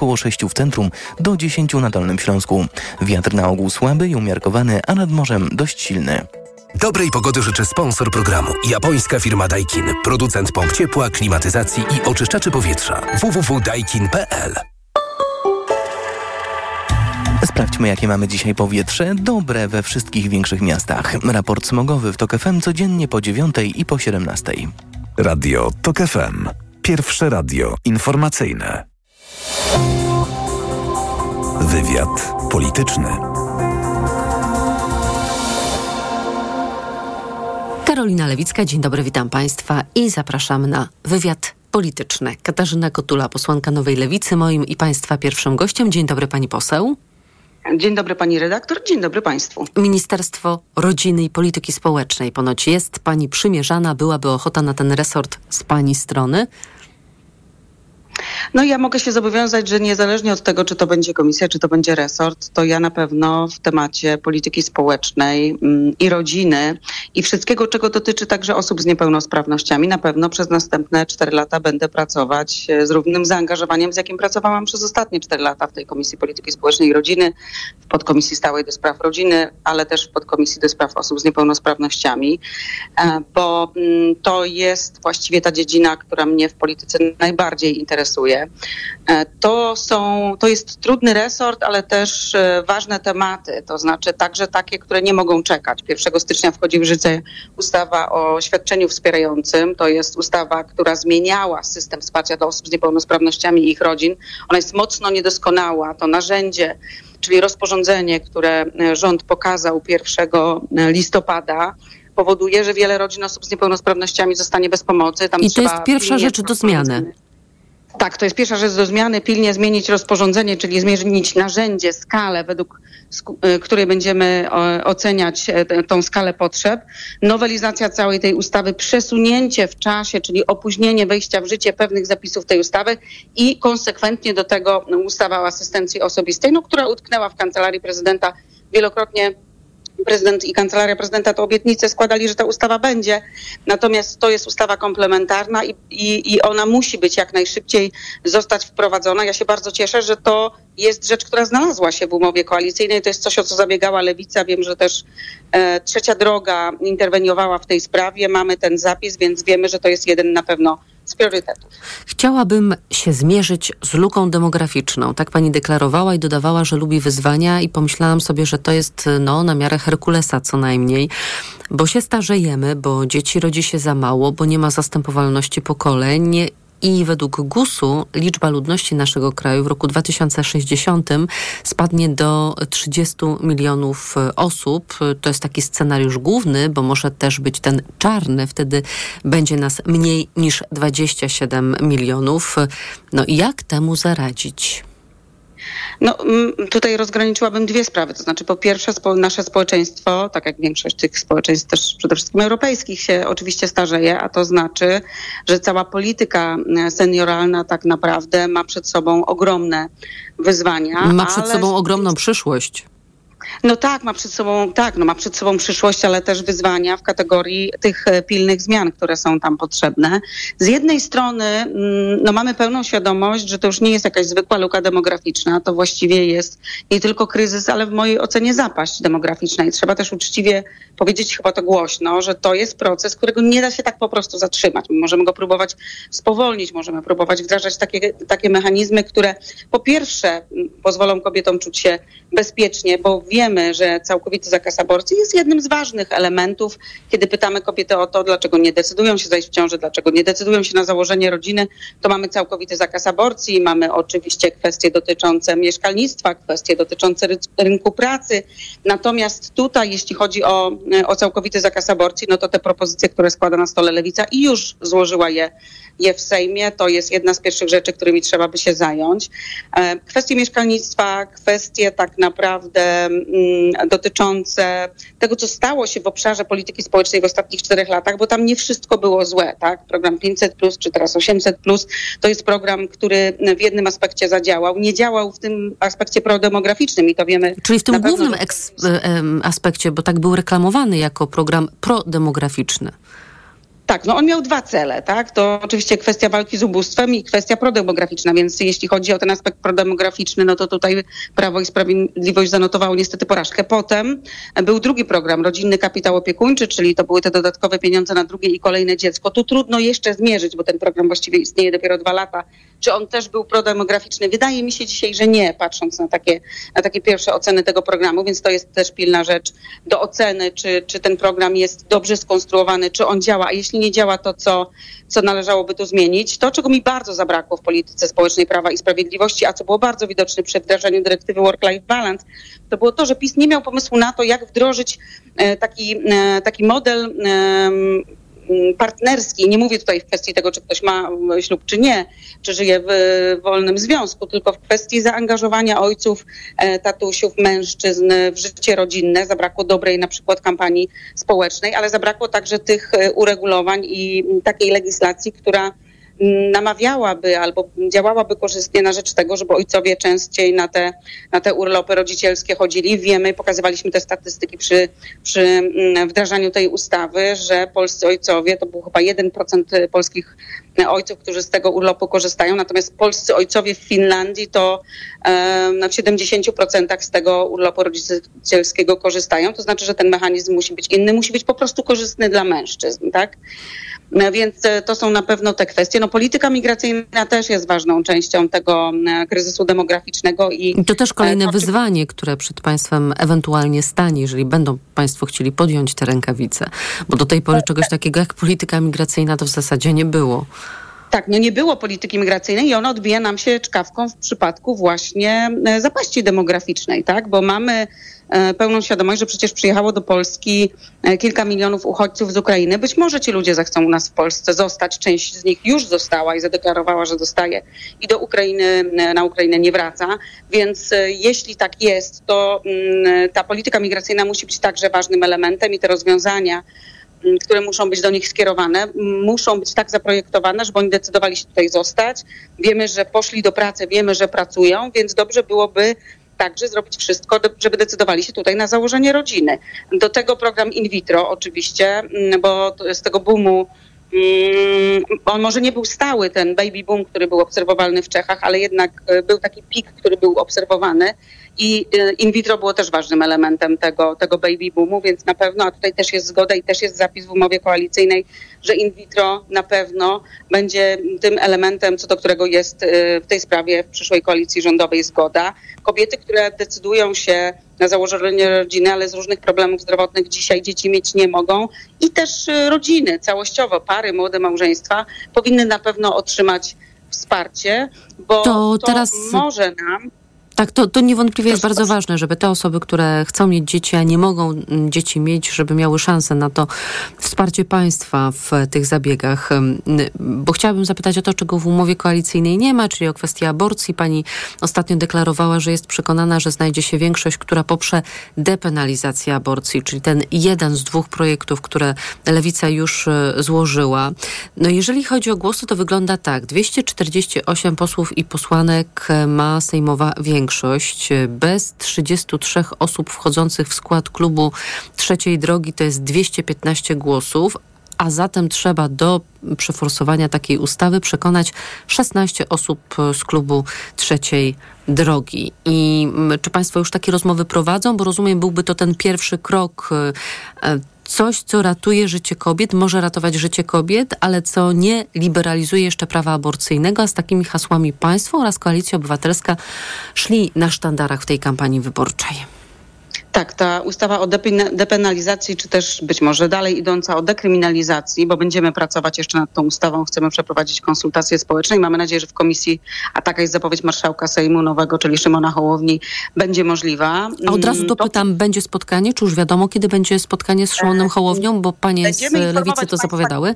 około 6 w centrum do 10 na Dolnym Śląsku. Wiatr na ogół słaby i umiarkowany, a nad morzem dość silny. Dobrej pogody życzy sponsor programu. Japońska firma Daikin. Producent pomp ciepła, klimatyzacji i oczyszczaczy powietrza. www.daikin.pl Sprawdźmy, jakie mamy dzisiaj powietrze. Dobre we wszystkich większych miastach. Raport smogowy w TOK FM codziennie po 9 i po 17. Radio TOK FM. Pierwsze radio informacyjne. Wywiad polityczny. Karolina Lewicka, dzień dobry, witam Państwa i zapraszam na wywiad polityczny. Katarzyna Kotula, posłanka Nowej Lewicy, moim i Państwa pierwszym gościem. Dzień dobry, Pani poseł. Dzień dobry pani redaktor, dzień dobry państwu. Ministerstwo Rodziny i Polityki Społecznej ponoć jest pani przymierzana, byłaby ochota na ten resort z pani strony. No ja mogę się zobowiązać, że niezależnie od tego, czy to będzie komisja, czy to będzie resort, to ja na pewno w temacie polityki społecznej mm, i rodziny i wszystkiego, czego dotyczy także osób z niepełnosprawnościami, na pewno przez następne cztery lata będę pracować e, z równym zaangażowaniem, z jakim pracowałam przez ostatnie cztery lata w tej Komisji Polityki Społecznej i Rodziny, w podkomisji stałej do spraw rodziny, ale też w podkomisji do spraw osób z niepełnosprawnościami, e, bo mm, to jest właściwie ta dziedzina, która mnie w polityce najbardziej interesuje. E, to, są, to jest trudny resort, ale też e, ważne tematy, to znaczy także takie, które nie mogą czekać. 1 stycznia wchodzi w życie ustawa o świadczeniu wspierającym. To jest ustawa, która zmieniała system wsparcia dla osób z niepełnosprawnościami i ich rodzin. Ona jest mocno niedoskonała. To narzędzie, czyli rozporządzenie, które e, rząd pokazał 1 listopada, powoduje, że wiele rodzin osób z niepełnosprawnościami zostanie bez pomocy. Tam I to jest pierwsza rzecz do zmiany. Tak, to jest pierwsza rzecz do zmiany. Pilnie zmienić rozporządzenie, czyli zmienić narzędzie, skalę, według y, której będziemy oceniać e, tą skalę potrzeb. Nowelizacja całej tej ustawy, przesunięcie w czasie, czyli opóźnienie wejścia w życie pewnych zapisów tej ustawy i konsekwentnie do tego ustawa o asystencji osobistej, no, która utknęła w kancelarii prezydenta wielokrotnie prezydent i kancelaria prezydenta to obietnice składali, że ta ustawa będzie. Natomiast to jest ustawa komplementarna i, i, i ona musi być jak najszybciej zostać wprowadzona. Ja się bardzo cieszę, że to jest rzecz, która znalazła się w umowie koalicyjnej. To jest coś, o co zabiegała Lewica. Wiem, że też e, Trzecia Droga interweniowała w tej sprawie. Mamy ten zapis, więc wiemy, że to jest jeden na pewno z priorytetów. Chciałabym się zmierzyć z luką demograficzną. Tak pani deklarowała i dodawała, że lubi wyzwania i pomyślałam sobie, że to jest no, na miarę Herkulesa co najmniej, bo się starzejemy, bo dzieci rodzi się za mało, bo nie ma zastępowalności pokoleń i według GUS-u liczba ludności naszego kraju w roku 2060 spadnie do 30 milionów osób. To jest taki scenariusz główny, bo może też być ten czarny, wtedy będzie nas mniej niż 27 milionów. No i jak temu zaradzić? No, tutaj rozgraniczyłabym dwie sprawy. To znaczy, po pierwsze, nasze społeczeństwo, tak jak większość tych społeczeństw też przede wszystkim europejskich, się oczywiście starzeje, a to znaczy, że cała polityka e, senioralna tak naprawdę ma przed sobą ogromne wyzwania. Ma przed sobą ogromną przyszłość. No tak, ma przed sobą, tak, no ma przed sobą przyszłość, ale też wyzwania w kategorii tych e, pilnych zmian, które są tam potrzebne. Z jednej strony, mm, no mamy pełną świadomość, że to już nie jest jakaś zwykła luka demograficzna, to właściwie jest nie tylko kryzys, ale w mojej ocenie zapaść demograficzna i trzeba też uczciwie powiedzieć chyba to głośno, że to jest proces, którego nie da się tak po prostu zatrzymać. My możemy go próbować spowolnić, możemy próbować wdrażać takie, takie mechanizmy, które po pierwsze pozwolą kobietom czuć się bezpiecznie, bo wiemy, że całkowity zakaz aborcji jest jednym z ważnych elementów, kiedy pytamy kobiety o to, dlaczego nie decydują się zajść w ciąży, dlaczego nie decydują się na założenie rodziny, to mamy całkowity zakaz aborcji, mamy oczywiście kwestie dotyczące mieszkalnictwa, kwestie dotyczące rynku pracy. Natomiast tutaj, jeśli chodzi o, o całkowity zakaz aborcji, no to te propozycje, które składa na stole Lewica i już złożyła je je w Sejmie. To jest jedna z pierwszych rzeczy, którymi trzeba by się zająć. E, kwestie mieszkalnictwa, kwestie tak naprawdę mm, dotyczące tego, co stało się w obszarze polityki społecznej w ostatnich czterech latach, bo tam nie wszystko było złe, tak? Program 500, czy teraz 800, to jest program, który w jednym aspekcie zadziałał. Nie działał w tym aspekcie prodemograficznym i to wiemy. Czyli w tym głównym aspekcie, bo tak był reklamowany jako program prodemograficzny. Tak, no on miał dwa cele, tak? To oczywiście kwestia walki z ubóstwem i kwestia prodemograficzna, więc jeśli chodzi o ten aspekt prodemograficzny, no to tutaj Prawo i Sprawiedliwość zanotowało niestety porażkę. Potem był drugi program, Rodzinny Kapitał Opiekuńczy, czyli to były te dodatkowe pieniądze na drugie i kolejne dziecko. Tu trudno jeszcze zmierzyć, bo ten program właściwie istnieje dopiero dwa lata. Czy on też był prodemograficzny? Wydaje mi się dzisiaj, że nie, patrząc na takie, na takie pierwsze oceny tego programu, więc to jest też pilna rzecz do oceny, czy, czy ten program jest dobrze skonstruowany, czy on działa, a jeśli nie działa to, co, co należałoby tu zmienić. To, czego mi bardzo zabrakło w polityce społecznej Prawa i Sprawiedliwości, a co było bardzo widoczne przy wdrażaniu dyrektywy Work-Life Balance, to było to, że PiS nie miał pomysłu na to, jak wdrożyć e, taki, e, taki model partnerski. Nie mówię tutaj w kwestii tego, czy ktoś ma ślub, czy nie, czy żyje w wolnym związku, tylko w kwestii zaangażowania ojców, e, tatusiów, mężczyzn w życie rodzinne. Zabrakło dobrej na przykład kampanii społecznej, ale zabrakło także tych e, uregulowań i takiej legislacji, która namawiałaby albo działałaby korzystnie na rzecz tego, żeby ojcowie częściej na te, na te urlopy rodzicielskie chodzili. Wiemy, pokazywaliśmy te statystyki przy, przy mm, wdrażaniu tej ustawy, że polscy ojcowie, to był chyba 1% polskich ojców, którzy z tego urlopu korzystają, natomiast polscy ojcowie w Finlandii to w 70% z tego urlopu rodzicielskiego korzystają. To znaczy, że ten mechanizm musi być inny, musi być po prostu korzystny dla mężczyzn, tak? No więc e, to są na pewno te kwestie. No, polityka migracyjna też jest ważną częścią tego e, kryzysu demograficznego. I, I to też kolejne to, wyzwanie, które przed państwem ewentualnie stanie, jeżeli będą państwo chcieli podjąć te rękawice. Bo do tej pory czegoś takiego jak polityka migracyjna to w zasadzie nie było. Tak, no nie było polityki migracyjnej i ona odbija nam się czkawką w przypadku właśnie e, zapaści demograficznej, tak? Bo mamy e, pełną świadomość, że przecież przyjechało do Polski e, kilka milionów uchodźców z Ukrainy. Być może ci ludzie zechcą u nas w Polsce zostać. Część z nich już została i zadeklarowała, że zostaje i do Ukrainy, na Ukrainę nie wraca. Więc jeśli tak jest, to mm, ta polityka migracyjna musi być także ważnym elementem i te rozwiązania, które muszą być do nich skierowane, muszą być tak zaprojektowane, żeby oni decydowali się tutaj zostać. Wiemy, że poszli do pracy, wiemy, że pracują, więc dobrze byłoby także zrobić wszystko, żeby decydowali się tutaj na założenie rodziny. Do tego program in vitro oczywiście, bo z tego boomu on może nie był stały, ten baby boom, który był obserwowalny w Czechach, ale jednak e, był taki pik, który był obserwowany i y, in vitro było też ważnym elementem tego, tego baby boomu, więc na pewno, a tutaj też jest zgoda i też jest zapis w umowie koalicyjnej, że in vitro na pewno będzie tym elementem, co do którego jest y, w tej sprawie w przyszłej koalicji rządowej zgoda. Kobiety, które decydują się na założenie rodziny, ale z różnych problemów zdrowotnych dzisiaj dzieci mieć nie mogą i też y, rodziny całościowo, pary, młode małżeństwa powinny na pewno otrzymać wsparcie, bo to, to teraz... może nam tak, to, to niewątpliwie jest bardzo ważne, żeby te osoby, które chcą mieć dzieci, a nie mogą mm, dzieci mieć, żeby miały szansę na to wsparcie państwa w tych zabiegach. Bo chciałabym zapytać o to, czego w umowie koalicyjnej nie ma, czyli o kwestię aborcji. Pani ostatnio deklarowała, że jest przekonana, że znajdzie się większość, która poprze depenalizację aborcji, czyli ten jeden z dwóch projektów, które Lewica już e, złożyła. No jeżeli chodzi o głosy, to wygląda tak. 248 posłów i posłanek e, ma sejmowa większość większość. Bez 33 osób wchodzących w skład klubu trzeciej drogi to jest 215 głosów, a zatem trzeba do przeforsowania takiej ustawy przekonać 16 osób z klubu trzeciej drogi. I mm, czy Państwo już takie rozmowy prowadzą? Bo rozumiem, byłby to ten pierwszy krok e, coś, co ratuje życie kobiet, może ratować życie kobiet, ale co nie liberalizuje jeszcze prawa aborcyjnego, a z takimi hasłami państwo oraz Koalicja Obywatelska szli na sztandarach w tej kampanii wyborczej. Tak, ta ustawa o depenalizacji, czy też być może dalej idąca o dekryminalizacji, bo będziemy pracować jeszcze nad tą ustawą, chcemy przeprowadzić konsultacje społeczne i mamy nadzieję, że w komisji, a taka jest zapowiedź marszałka Sejmu nowego, czyli Szymona Hołowni, będzie możliwa. A od razu dopytam, mm, to... będzie spotkanie, czy już wiadomo, kiedy będzie spotkanie z Szymonem e, Hołownią, bo panie z Lewicy to zapowiadały?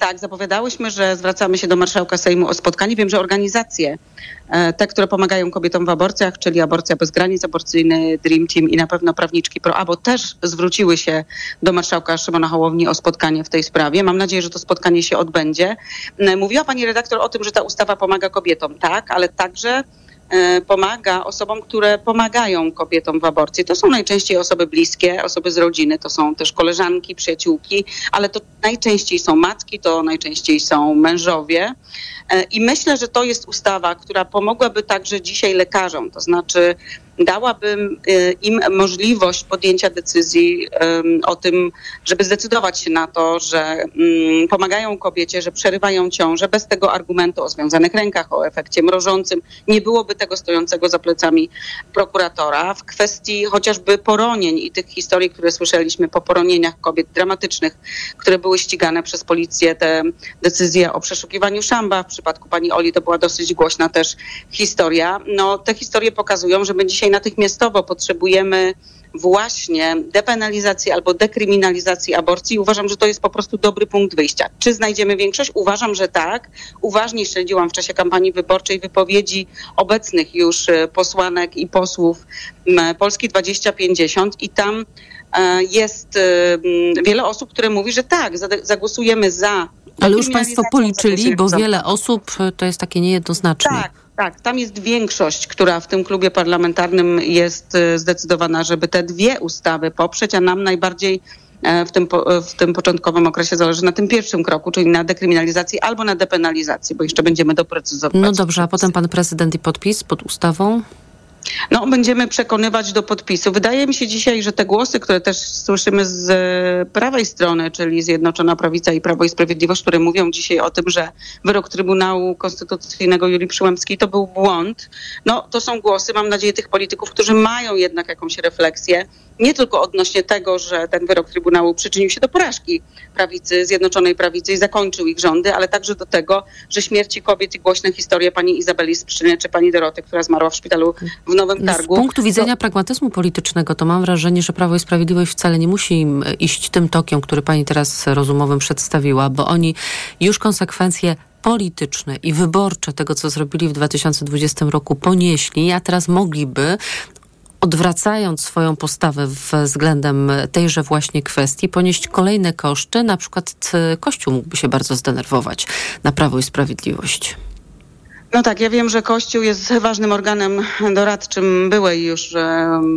Tak, zapowiadałyśmy, że zwracamy się do marszałka Sejmu o spotkanie. Wiem, że organizacje, e, te, które pomagają kobietom w aborcjach, czyli Aborcja Bez Granic, Aborcyjny Dream Team i na pewno prawniczki ProAbo też zwróciły się do marszałka Szymona Hołowni o spotkanie w tej sprawie. Mam nadzieję, że to spotkanie się odbędzie. E, mówiła pani redaktor o tym, że ta ustawa pomaga kobietom, tak, ale także pomaga osobom, które pomagają kobietom w aborcji. To są najczęściej osoby bliskie, osoby z rodziny, to są też koleżanki, przyjaciółki, ale to najczęściej są matki, to najczęściej są mężowie. E, I myślę, że to jest ustawa, która pomogłaby także dzisiaj lekarzom, to znaczy dałabym y, im możliwość podjęcia decyzji o tym, żeby zdecydować się na to, że mm, pomagają kobiecie, że przerywają ciążę bez tego argumentu o związanych rękach, o efekcie mrożącym. Nie byłoby tego stojącego za plecami prokuratora. W kwestii chociażby poronień i tych historii, które słyszeliśmy po poronieniach kobiet dramatycznych, które były ścigane przez policję, te decyzje o przeszukiwaniu szamba. Przypadku pani Oli to była dosyć głośna też historia. No, te historie pokazują, że my dzisiaj natychmiastowo potrzebujemy właśnie depenalizacji albo dekryminalizacji aborcji. Uważam, że to jest po prostu dobry punkt wyjścia. Czy znajdziemy większość? Uważam, że tak. Uważnie śledziłam w czasie kampanii wyborczej wypowiedzi obecnych już e, posłanek i posłów Polski 2050 i tam e, jest e, wiele osób, które mówi, że tak, zagłosujemy za. Ale już Państwo policzyli, bo wiele osób to jest takie niejednoznaczne. Tak, tak, tam jest większość, która w tym klubie parlamentarnym jest y, zdecydowana, żeby te dwie ustawy poprzeć, a nam najbardziej e, w tym, w tym początkowym okresie zależy na tym pierwszym kroku, czyli na dekryminalizacji albo na depenalizacji, bo jeszcze będziemy doprecyzować. No dobrze, a potem pan prezydent i podpis pod ustawą? No, będziemy przekonywać do podpisu. Wydaje mi się dzisiaj, że te głosy, które też słyszymy z e, prawej strony, czyli Zjednoczona Prawica i Prawo i Sprawiedliwość, które mówią dzisiaj o tym, że wyrok Trybunału Konstytucyjnego Julii Przyłębskiej to był błąd, no to są głosy, mam nadzieję, tych polityków, którzy mają jednak jakąś refleksję nie tylko odnośnie tego, że ten wyrok Trybunału przyczynił się do porażki prawicy, Zjednoczonej Prawicy i zakończył ich rządy, ale także do tego, że śmierci kobiet i głośne historie pani Izabeli Sprzyny czy pani Doroty, która zmarła w szpitalu w Nowym no, Targu. Z punktu widzenia to... pragmatyzmu politycznego to mam wrażenie, że Prawo i Sprawiedliwość wcale nie musi iść tym tokiem, który pani teraz rozumowym przedstawiła, bo oni już konsekwencje polityczne i wyborcze tego, co zrobili w 2020 roku, ponieśli, a teraz mogliby odwracając swoją postawę względem tejże właśnie kwestii, ponieść kolejne koszty, na przykład Kościół mógłby się bardzo zdenerwować na Prawo i Sprawiedliwość. No tak, ja wiem, że Kościół jest ważnym organem doradczym byłej już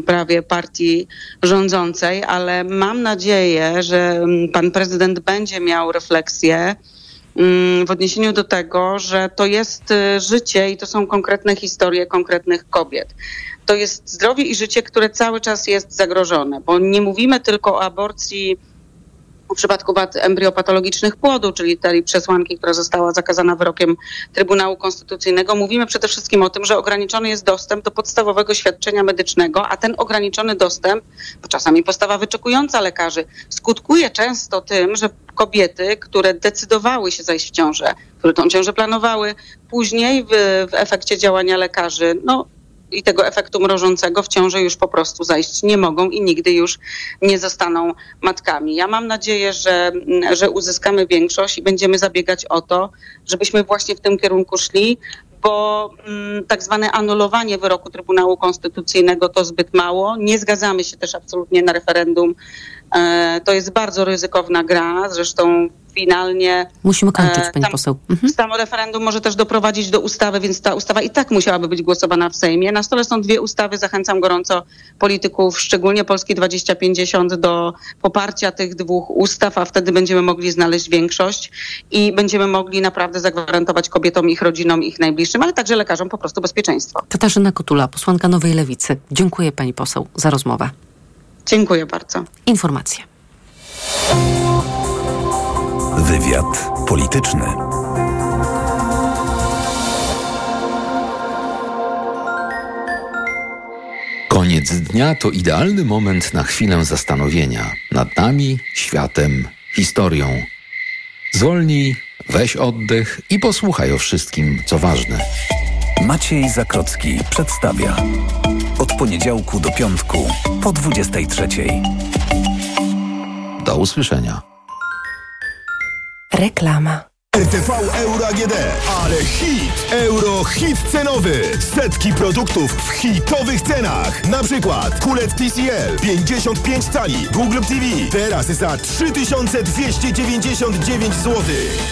prawie partii rządzącej, ale mam nadzieję, że pan prezydent będzie miał refleksję w odniesieniu do tego, że to jest y, życie i to są konkretne historie konkretnych kobiet. To jest zdrowie i życie, które cały czas jest zagrożone, bo nie mówimy tylko o aborcji w przypadku wad embriopatologicznych płodu, czyli tej przesłanki, która została zakazana wyrokiem Trybunału Konstytucyjnego, mówimy przede wszystkim o tym, że ograniczony jest dostęp do podstawowego świadczenia medycznego, a ten ograniczony dostęp, bo czasami postawa wyczekująca lekarzy, skutkuje często tym, że kobiety, które decydowały się zajść w ciążę, które tą ciążę planowały, później w, w efekcie działania lekarzy, no i tego efektu mrożącego w ciąży już po prostu zajść nie mogą i nigdy już nie zostaną matkami. Ja mam nadzieję, że, że uzyskamy większość i będziemy zabiegać o to, żebyśmy właśnie w tym kierunku szli, bo mm, tak zwane anulowanie wyroku Trybunału Konstytucyjnego to zbyt mało. Nie zgadzamy się też absolutnie na referendum. E, to jest bardzo ryzykowna gra. Zresztą finalnie. Musimy kończyć, pani tam, poseł. Mhm. Samo referendum może też doprowadzić do ustawy, więc ta ustawa i tak musiałaby być głosowana w Sejmie. Na stole są dwie ustawy. Zachęcam gorąco polityków, szczególnie Polski 2050, do poparcia tych dwóch ustaw, a wtedy będziemy mogli znaleźć większość i będziemy mogli naprawdę zagwarantować kobietom, ich rodzinom, ich najbliższym, ale także lekarzom po prostu bezpieczeństwo. Katarzyna Kotula, posłanka Nowej Lewicy. Dziękuję pani poseł za rozmowę. Dziękuję bardzo. Informacje. Wywiad polityczny. Koniec dnia to idealny moment na chwilę zastanowienia nad nami, światem, historią. Zwolnij, weź oddech i posłuchaj o wszystkim, co ważne. Maciej Zakrocki przedstawia. Od poniedziałku do piątku po 23. Do usłyszenia. Reklama. RTV Euro AGD. Ale hit! Euro hit cenowy. Setki produktów w hitowych cenach. Na przykład kulet TCL 55 cali Google TV teraz za 3299 zł.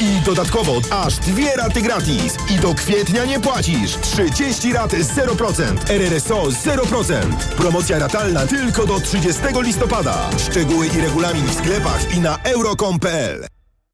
I dodatkowo aż dwie raty gratis. I do kwietnia nie płacisz. 30 rat 0%. RRSO 0%. Promocja ratalna tylko do 30 listopada. Szczegóły i regulamin w sklepach i na euro.com.pl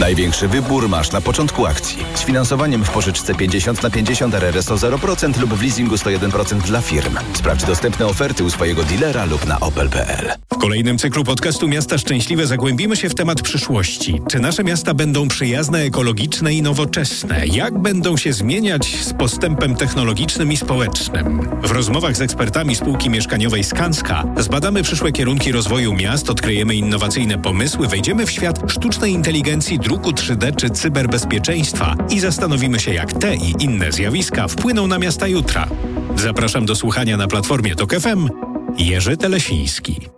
Największy wybór masz na początku akcji. Z finansowaniem w pożyczce 50 na 50 RRSO 0% lub w leasingu 101% dla firm. Sprawdź dostępne oferty u swojego dealera lub na opel.pl. W kolejnym cyklu podcastu Miasta Szczęśliwe zagłębimy się w temat przyszłości. Czy nasze miasta będą przyjazne, ekologiczne i nowoczesne? Jak będą się zmieniać z postępem technologicznym i społecznym? W rozmowach z ekspertami spółki mieszkaniowej Skanska zbadamy przyszłe kierunki rozwoju miast, odkryjemy innowacyjne pomysły, wejdziemy w świat sztucznej inteligencji, druku 3D czy cyberbezpieczeństwa i zastanowimy się, jak te i inne zjawiska wpłyną na miasta jutra. Zapraszam do słuchania na platformie Tok FM. Jerzy Telesiński.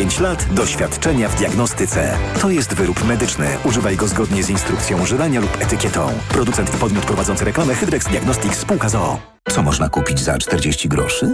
lat doświadczenia w diagnostyce. To jest wyrób medyczny. Używaj go zgodnie z instrukcją używania lub etykietą. Producent i podmiot prowadzący reklamę Hydrex Diagnostics Spółka ZOO. Co można kupić za 40 groszy?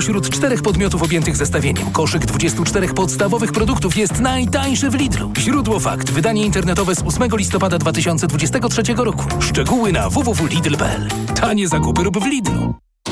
Spośród czterech podmiotów objętych zestawieniem, koszyk 24 podstawowych produktów jest najtańszy w Lidlu. Źródło fakt. Wydanie internetowe z 8 listopada 2023 roku. Szczegóły na www.lidl.pl. Tanie zakupy rób w Lidlu.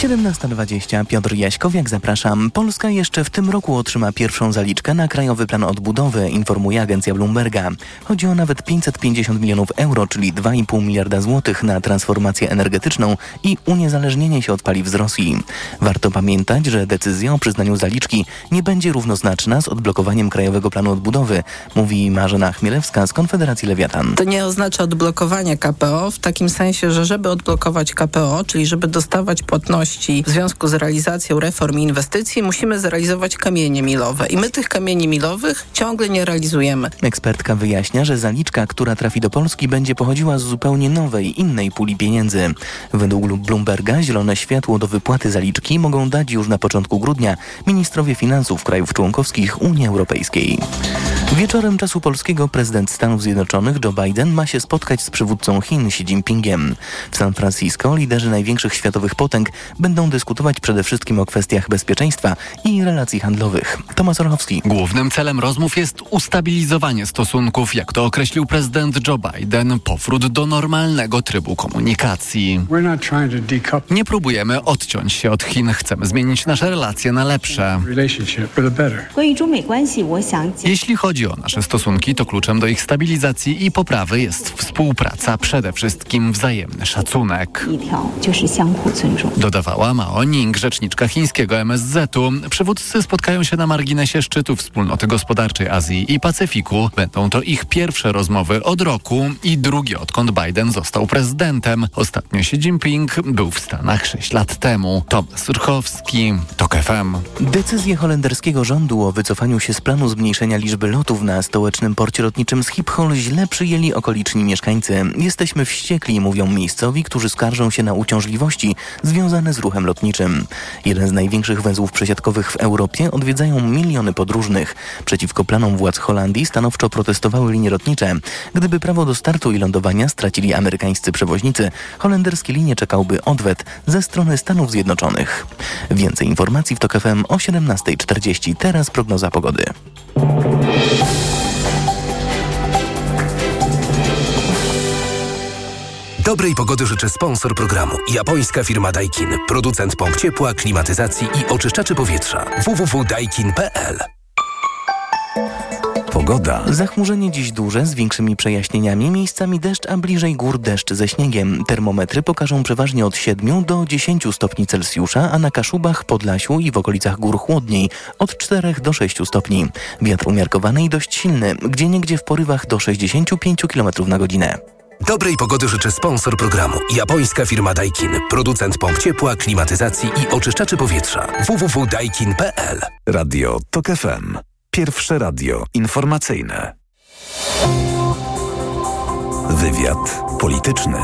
17.20 Piotr Jaśkowiak, zapraszam. Polska jeszcze w tym roku otrzyma pierwszą zaliczkę na Krajowy Plan Odbudowy, informuje agencja Bloomberga. Chodzi o nawet 550 milionów euro, czyli 2,5 miliarda złotych na transformację energetyczną i uniezależnienie się od paliw z Rosji. Warto pamiętać, że decyzja o przyznaniu zaliczki nie będzie równoznaczna z odblokowaniem Krajowego Planu Odbudowy, mówi Marzena Chmielewska z Konfederacji Lewiatan. To nie oznacza odblokowania KPO w takim sensie, że żeby odblokować KPO, czyli żeby dostawać płatności w związku z realizacją reform i inwestycji, musimy zrealizować kamienie milowe. I my tych kamieni milowych ciągle nie realizujemy. Ekspertka wyjaśnia, że zaliczka, która trafi do Polski, będzie pochodziła z zupełnie nowej, innej puli pieniędzy. Według Bloomberga zielone światło do wypłaty zaliczki mogą dać już na początku grudnia ministrowie finansów krajów członkowskich Unii Europejskiej. Wieczorem czasu polskiego prezydent Stanów Zjednoczonych Joe Biden ma się spotkać z przywódcą Chin Xi Jinpingiem. W San Francisco liderzy największych światowych potęg będą dyskutować przede wszystkim o kwestiach bezpieczeństwa i relacji handlowych. Tomasz Orchowski. Głównym celem rozmów jest ustabilizowanie stosunków, jak to określił prezydent Joe Biden, powrót do normalnego trybu komunikacji. Nie próbujemy odciąć się od Chin, chcemy zmienić nasze relacje na lepsze. Jeśli chodzi o nasze stosunki, to kluczem do ich stabilizacji i poprawy jest współpraca, przede wszystkim wzajemny szacunek. Dodawała Mao Ning, rzeczniczka chińskiego MSZ-u. Przywódcy spotkają się na marginesie szczytu Wspólnoty Gospodarczej Azji i Pacyfiku. Będą to ich pierwsze rozmowy od roku i drugie odkąd Biden został prezydentem. Ostatnio Xi Jinping był w Stanach 6 lat temu. Tomasz Surchowski, TOK FM. Decyzję holenderskiego rządu o wycofaniu się z planu zmniejszenia liczby lotów na stołecznym porcie lotniczym Schiphol źle przyjęli okoliczni mieszkańcy. Jesteśmy wściekli, mówią miejscowi, którzy skarżą się na uciążliwości związane z ruchem lotniczym. Jeden z największych węzłów przesiadkowych w Europie odwiedzają miliony podróżnych. Przeciwko planom władz Holandii stanowczo protestowały linie lotnicze. Gdyby prawo do startu i lądowania stracili amerykańscy przewoźnicy, holenderskie linie czekałby odwet ze strony Stanów Zjednoczonych. Więcej informacji w TOK FM o 17.40. Teraz prognoza pogody. Dobrej pogody życzę sponsor programu. Japońska firma Daikin. Producent pomp ciepła, klimatyzacji i oczyszczaczy powietrza. www.daikin.pl Pogoda. Zachmurzenie dziś duże z większymi przejaśnieniami, miejscami deszcz, a bliżej gór deszcz ze śniegiem. Termometry pokażą przeważnie od 7 do 10 stopni Celsjusza, a na Kaszubach, Podlasiu i w okolicach gór chłodniej od 4 do 6 stopni. Wiatr umiarkowany i dość silny, gdzie niegdzie w porywach do 65 km na godzinę. Dobrej pogody życzę sponsor programu. Japońska firma Daikin. Producent pomp ciepła, klimatyzacji i oczyszczaczy powietrza. www.daikin.pl Radio TOK FM. Pierwsze radio informacyjne. Wywiad polityczny.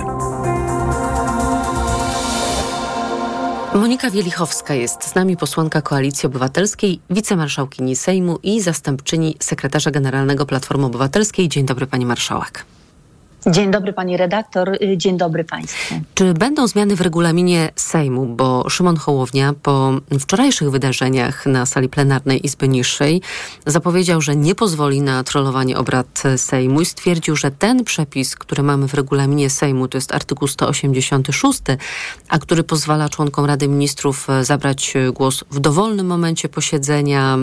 Monika Wielichowska jest z nami, posłanka Koalicji Obywatelskiej, wicemarszałkini Sejmu i zastępczyni sekretarza generalnego Platformy Obywatelskiej. Dzień dobry, pani marszałek. Dzień dobry pani redaktor, dzień dobry państwu. Czy będą zmiany w regulaminie Sejmu, bo Szymon Hołownia po wczorajszych wydarzeniach na sali plenarnej Izby Niższej zapowiedział, że nie pozwoli na trollowanie obrad Sejmu i stwierdził, że ten przepis, który mamy w regulaminie Sejmu, to jest artykuł 186, a który pozwala członkom Rady Ministrów zabrać głos w dowolnym momencie posiedzenia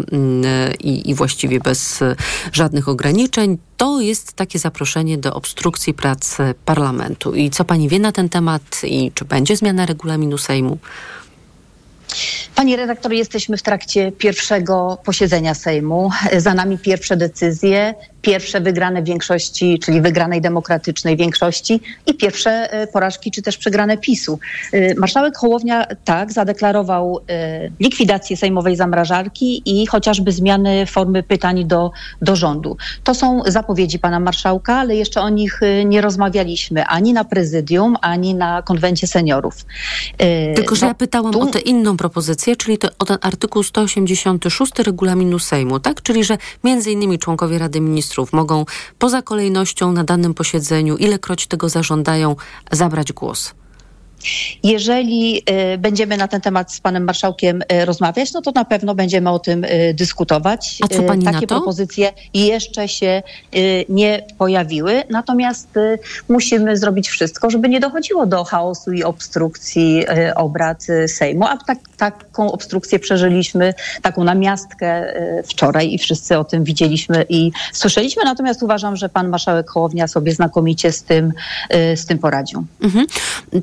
i, i właściwie bez żadnych ograniczeń, to jest takie zaproszenie do obstrukcji prac parlamentu. I co pani wie na ten temat i czy będzie zmiana regulaminu Sejmu? Pani redaktor, jesteśmy w trakcie pierwszego posiedzenia Sejmu. Za nami pierwsze decyzje, pierwsze wygrane większości, czyli wygranej demokratycznej większości i pierwsze e, porażki, czy też przegrane PiSu. E, marszałek Hołownia tak zadeklarował e, likwidację sejmowej zamrażarki i chociażby zmiany formy pytań do, do rządu. To są zapowiedzi pana marszałka, ale jeszcze o nich nie rozmawialiśmy ani na prezydium, ani na konwencie seniorów. Tylko, że no, ja pytałam tu... o tę inną propozycję, czyli to, o ten artykuł 186 regulaminu Sejmu, tak? Czyli, że między innymi członkowie Rady Ministrów ministrów mogą poza kolejnością na danym posiedzeniu, ilekroć tego zażądają, zabrać głos. Jeżeli y, będziemy na ten temat z panem marszałkiem y, rozmawiać, no to na pewno będziemy o tym y, dyskutować. A co pani Takie na to? propozycje jeszcze się nie pojawiły, natomiast musimy zrobić wszystko, żeby nie dochodziło do chaosu i obstrukcji obrad Sejmu, a tak, taką obstrukcję przeżyliśmy, taką namiastkę wczoraj i wszyscy o tym widzieliśmy i słyszeliśmy, natomiast uważam, że pan marszałek Hołownia sobie znakomicie z tym, z tym poradził. Mhm.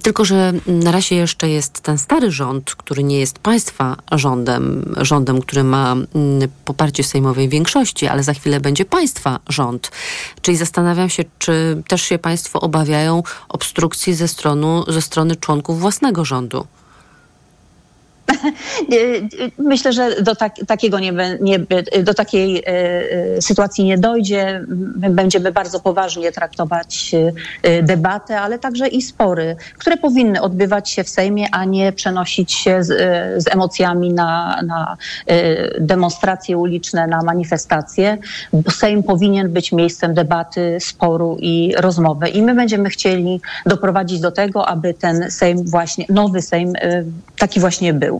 Tylko, że na razie jeszcze jest ten stary rząd, który nie jest państwa rządem, rządem, który ma mm, poparcie sejmowej większości, ale za chwilę będzie państwa rząd. Czyli zastanawiam się, czy też się państwo obawiają obstrukcji ze, stronu, ze strony członków własnego rządu. Myślę, że do tak, takiego nie, nie, do takiej e, e, sytuacji nie dojdzie. My będziemy bardzo poważnie traktować e, debatę, ale także i spory, które powinny odbywać się w Sejmie, a nie przenosić się z, z emocjami na, na demonstracje uliczne, na manifestacje, bo Sejm powinien być miejscem debaty, sporu i rozmowy. I my będziemy chcieli doprowadzić do tego, aby ten Sejm właśnie, nowy Sejm taki właśnie był.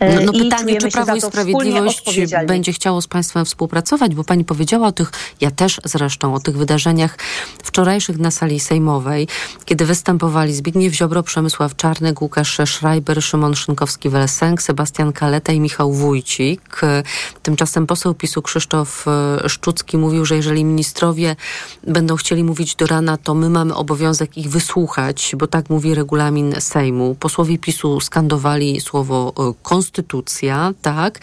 No, no pytanie, czy Prawo i Sprawiedliwość będzie chciało z Państwem współpracować, bo Pani powiedziała o tych, ja też zresztą, o tych wydarzeniach wczorajszych na sali sejmowej, kiedy występowali Zbigniew Ziobro, Przemysław Czarnek, Łukasz Schreiber, Szymon Szynkowski-Welsenk, Sebastian Kaleta i Michał Wójcik. Tymczasem poseł PiSu Krzysztof e, Szczucki mówił, że jeżeli ministrowie będą chcieli mówić do rana, to my mamy obowiązek ich wysłuchać, bo tak mówi regulamin Sejmu. Posłowie PiSu skandowali słowo e, konstytucja, tak,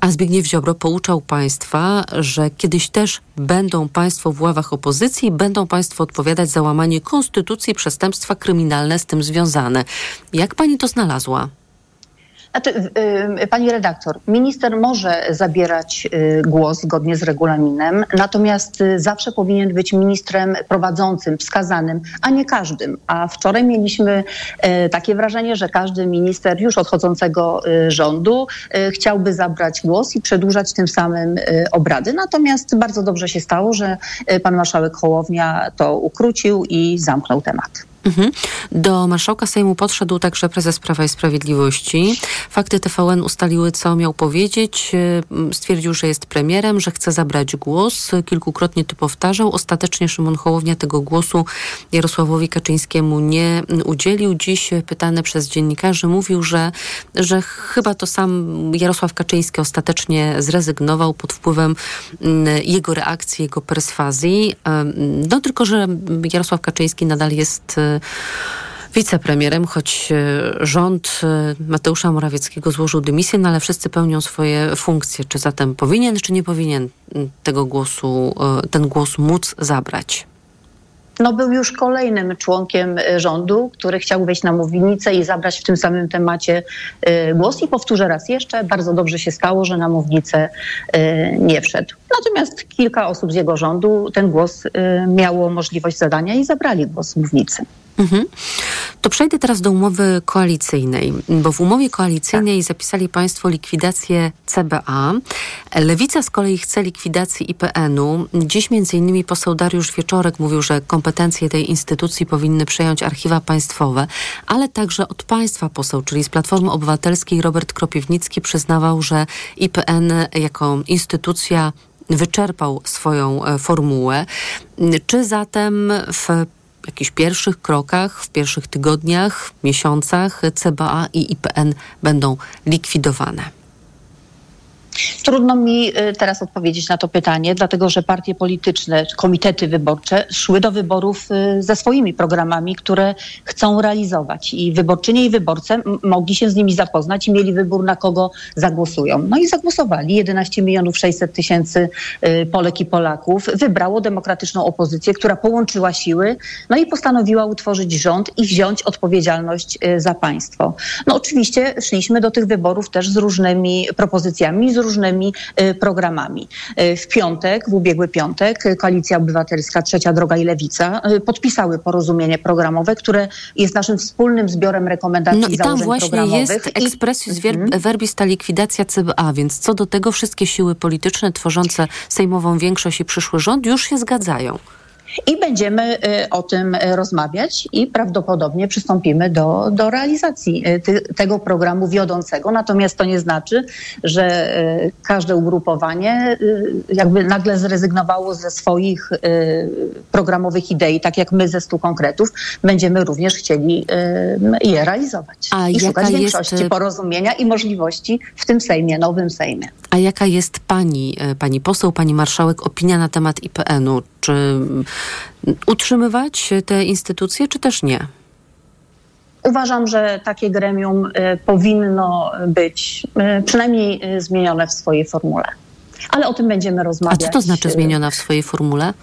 a Zbigniew Ziobro pouczał państwa, że kiedyś też będą państwo w ławach opozycji, będą państwo odpowiadać za łamanie konstytucji, przestępstwa kryminalne z tym związane. Jak pani to znalazła? Znaczy, pani redaktor, minister może zabierać y, głos zgodnie z regulaminem, natomiast y, zawsze powinien być ministrem prowadzącym, wskazanym, a nie każdym. A wczoraj mieliśmy y, takie wrażenie, że każdy minister już odchodzącego rządu chciałby zabrać głos i przedłużać tym samym obrady. Natomiast bardzo dobrze się stało, że pan marszałek Hołownia to ukrócił i zamknął temat. Mhm. Do marszałka Sejmu podszedł także prezes Prawa i Sprawiedliwości. Fakty TVN ustaliły, co miał powiedzieć. Stwierdził, że jest premierem, że chce zabrać głos. Kilkukrotnie to powtarzał. Ostatecznie Szymon Hołownia tego głosu Jarosławowi Kaczyńskiemu nie udzielił. Dziś pytany przez dziennikarzy mówił, że, że chyba to sam Jarosław Kaczyński ostatecznie zrezygnował pod wpływem mm, jego reakcji, jego perswazji. No tylko, że Jarosław Kaczyński nadal jest wicepremierem, choć e, rząd e, Mateusza Morawieckiego złożył dymisję, no ale wszyscy pełnią swoje funkcje. Czy zatem powinien, czy nie powinien tego głosu, e, ten głos móc zabrać? no, był już kolejnym członkiem rządu, który chciał wejść na mównicę i zabrać w tym samym temacie głos. I powtórzę raz jeszcze, bardzo dobrze się stało, że na mównicę nie wszedł. Natomiast kilka osób z jego rządu ten głos miało możliwość zadania i zabrali głos mównicy. Mhm. To przejdę teraz do umowy koalicyjnej, bo w umowie koalicyjnej tak. zapisali Państwo likwidację CBA. Lewica z kolei chce likwidacji IPN-u. Dziś innymi poseł Dariusz Wieczorek mówił, że kompetencje tej instytucji powinny przejąć archiwa państwowe, ale także od państwa poseł, czyli z Platformy Obywatelskiej Robert Kropiwnicki przyznawał, że IPN jako instytucja wyczerpał swoją e, formułę. Czy zatem w jakichś pierwszych krokach, w pierwszych tygodniach, miesiącach CBA i IPN będą likwidowane? Trudno mi y, teraz odpowiedzieć na to pytanie, dlatego że partie polityczne, komitety wyborcze szły do wyborów y, ze swoimi programami, które chcą realizować. I wyborczynie i wyborcy mogli się z nimi zapoznać i mieli wybór, na kogo zagłosują. No i zagłosowali. 11 milionów 600 tysięcy y, Polek i Polaków wybrało demokratyczną opozycję, która połączyła siły, no i postanowiła utworzyć rząd i wziąć odpowiedzialność za państwo. No oczywiście szliśmy do tych wyborów też z różnymi propozycjami, z różnymi y, programami. Y, w piątek, w ubiegły piątek, Koalicja Obywatelska, Trzecia Droga i Lewica y, podpisały porozumienie programowe, które jest naszym wspólnym zbiorem rekomendacji no i tam właśnie jest expressis mhm. verbis ta likwidacja CBA, więc co do tego wszystkie siły polityczne tworzące sejmową większość i przyszły rząd już się zgadzają. I będziemy y, o tym y, rozmawiać i prawdopodobnie przystąpimy do, do realizacji y, ty, tego programu wiodącego. Natomiast to nie znaczy, że każde ugrupowanie jakby nagle zrezygnowało ze swoich programowych idei, tak jak my ze stu konkretów, będziemy również chcieli je realizować. A I szukać większości jest... porozumienia i możliwości w tym Sejmie, nowym Sejmie. A jaka jest pani, pani poseł, pani marszałek opinia na temat IPN-u? Czy utrzymywać te instytucje, czy też nie? Uważam, że takie gremium y, powinno być y, przynajmniej y, zmienione w swojej formule. Ale o tym będziemy rozmawiać. A co to znaczy zmieniona w swojej formule?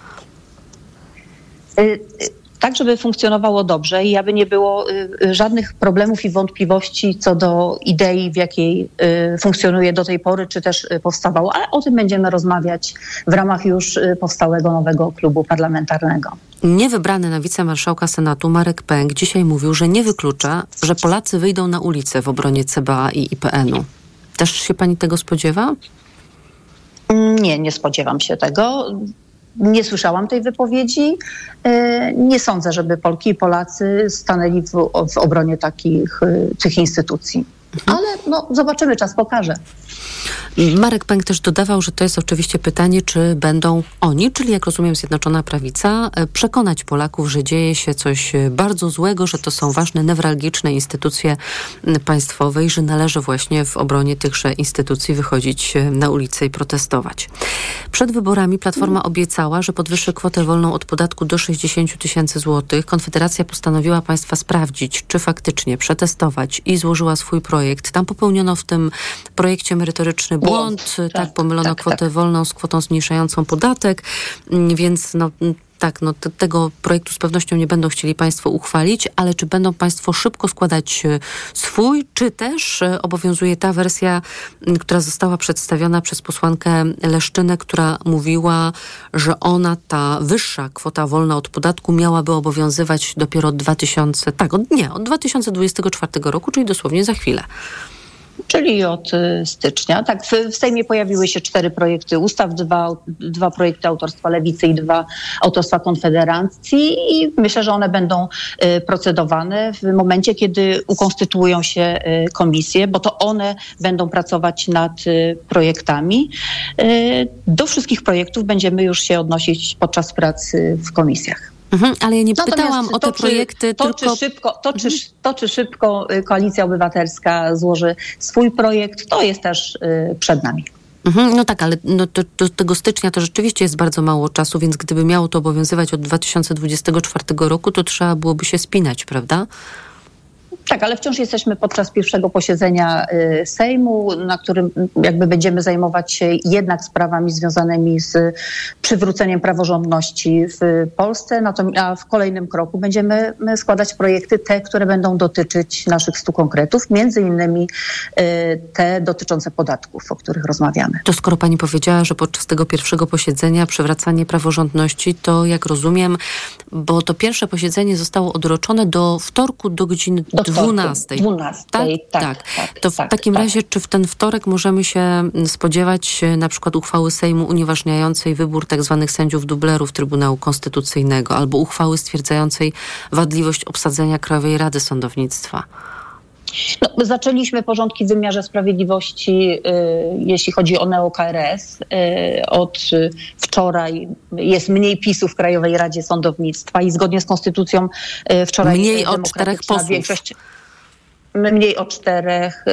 Tak żeby funkcjonowało dobrze i aby nie było y, żadnych problemów i wątpliwości co do idei, w jakiej y, funkcjonuje do tej pory, czy też y, powstawało, ale o tym będziemy rozmawiać w ramach już powstałego nowego klubu parlamentarnego. Niewybrany na wicemarszałka Senatu Marek Pęk dzisiaj mówił, że nie wyklucza, że Polacy wyjdą na ulicę w obronie CBA i IPN-u. Też się pani tego spodziewa? Nie, nie spodziewam się tego. Nie słyszałam tej wypowiedzi. E, Nie sądzę, żeby Polki i Polacy stanęli w, w obronie takich e, tych instytucji. Ale no, zobaczymy, czas pokaże. Marek Pęk też dodawał, że to jest oczywiście pytanie, czy będą oni, czyli jak rozumiem Zjednoczona Prawica, e, przekonać Polaków, że dzieje się coś e, bardzo złego, że to są ważne, newralgiczne instytucje państwowe i że należy właśnie w obronie tychże instytucji wychodzić e, na ulicę i protestować. Przed wyborami Platforma obiecała, że podwyższy kwotę wolną od podatku do 60 tysięcy złotych. Konfederacja postanowiła państwa sprawdzić, czy faktycznie przetestować i złożyła swój projekt. Tam popełniono w tym projekcie merytoryczny błąd, tak, pomylono kwotę wolną z kwotą zmniejszającą podatek, mm, więc no, tak, no te, tego projektu z pewnością nie będą chcieli Państwo uchwalić, ale czy będą Państwo szybko składać e, swój, czy też e, obowiązuje ta wersja, która została przedstawiona przez posłankę Leszczynę, która mówiła, że ona, ta wyższa kwota wolna od podatku miałaby obowiązywać dopiero od 2000, tak, od, nie, od 2024 roku, czyli dosłownie za chwilę. Czyli od y, stycznia. Tak, w, Sejmie pojawiły się cztery projekty ustaw, dwa, dwa projekty autorstwa Lewicy i dwa autorstwa Konfederacji i myślę, że one będą y, procedowane w momencie, kiedy ukonstytuują się y, komisje, bo to one będą pracować nad projektami. Do wszystkich projektów będziemy już się odnosić podczas pracy w komisjach. Mhm, ale ja nie Natomiast pytałam o te czy- projekty, to, tylko... Czy szybko, to, czy, to, czy szybko y, Koalicja Obywatelska złoży swój projekt, to jest też y, przed nami. Mhm, no tak, ale no to, do tego stycznia to rzeczywiście jest bardzo mało czasu, więc gdyby miało to obowiązywać od 2024 roku, to trzeba byłoby się spinać, prawda? Tak, ale wciąż jesteśmy podczas pierwszego posiedzenia y, Sejmu, na którym jakby będziemy zajmować się jednak sprawami związanymi z przywróceniem praworządności w Polsce, Natomiast a w kolejnym kroku będziemy składać projekty te, które będą dotyczyć naszych stu konkretów, między innymi y, te dotyczące podatków, o których rozmawiamy. To skoro pani powiedziała, że podczas tego pierwszego posiedzenia przywracanie praworządności, to jak rozumiem, bo to pierwsze posiedzenie zostało odroczone do wtorku do godziny Do 12. 12, Tak, tak, tak. tak, To w tak, takim tak. razie, czy w ten wtorek możemy się mm, spodziewać e, na przykład uchwały Sejmu unieważniającej wybór tak zwanych sędziów dublerów Trybunału Konstytucyjnego albo uchwały stwierdzającej wadliwość obsadzenia Krajowej Rady Sądownictwa? No, zaczęliśmy porządki w wymiarze sprawiedliwości, y, jeśli chodzi o neo-KRS. Y, od wczoraj jest mniej PiSu w Krajowej Radzie Sądownictwa i zgodnie z konstytucją y, wczoraj Mniej od czterech posłów. Większość, Mniej od czterech,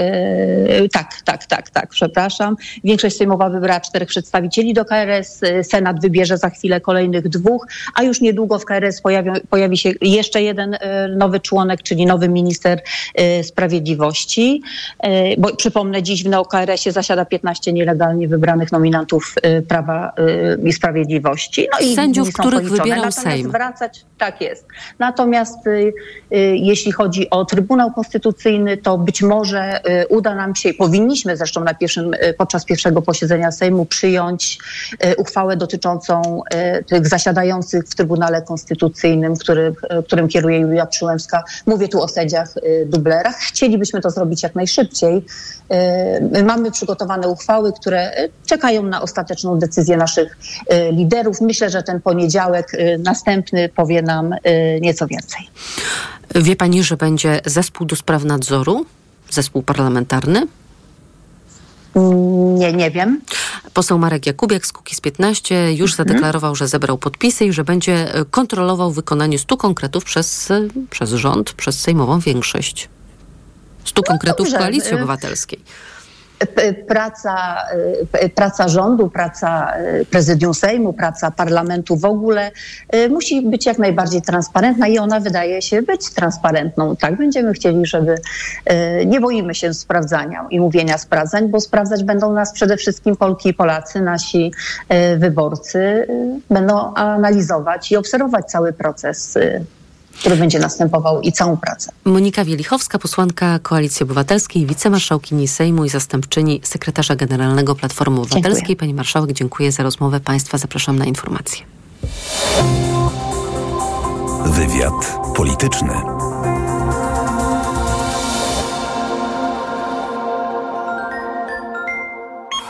y, tak, tak, tak, tak, przepraszam. Większość sejmowa wybrała czterech przedstawicieli do KRS, y, Senat wybierze za chwilę kolejnych dwóch, a już niedługo w KRS pojawią, pojawi się jeszcze jeden y, nowy członek, czyli nowy minister sprawiedliwości. Bo przypomnę, dziś w NeoKRS-ie zasiada 15 nielegalnie wybranych nominantów Prawa i Sprawiedliwości. No i Sędziów, których policzone. wybierał Natomiast Sejm. wracać, tak jest. Natomiast jeśli chodzi o Trybunał Konstytucyjny, to być może y, uda nam się, powinniśmy zresztą na pierwszym, y, podczas pierwszego posiedzenia Sejmu przyjąć y, uchwałę dotyczącą tych zasiadających w Trybunale Konstytucyjnym, który, którym kieruje Julia Przyłębska. Mówię tu o sędziach dublerach. Chcielibyśmy to zrobić jak najszybciej. Mamy przygotowane uchwały, które czekają na ostateczną decyzję naszych liderów. Myślę, że ten poniedziałek następny powie nam nieco więcej. Wie pani, że będzie zespół do spraw nadzoru? Zespół parlamentarny? Nie, nie wiem. Poseł Marek Jakubiak z Kukiz 15 już Mhm. zadeklarował, że zebrał podpisy i że będzie e, kontrolował wykonanie stu konkretów przez, e, przez rząd, przez sejmową większość. Stu konkretów No dobrze, Koalicji y- Obywatelskiej. Praca, praca rządu, praca y, prezydium Sejmu, praca parlamentu w ogóle y, musi być jak najbardziej transparentna i ona wydaje się być transparentną. Tak, będziemy chcieli, żeby y, nie boimy się sprawdzania i mówienia sprawdzań, bo sprawdzać będą nas przede wszystkim Polki i Polacy, nasi wyborcy będą analizować i obserwować cały proces który będzie następował i całą pracę. Monika Wielichowska, posłanka Koalicji Obywatelskiej, wicemarszałkini Sejmu i zastępczyni sekretarza generalnego Platformy Obywatelskiej. Dziękuję. Pani marszałek, dziękuję za rozmowę. Państwa zapraszam na informacje. Wywiad polityczny.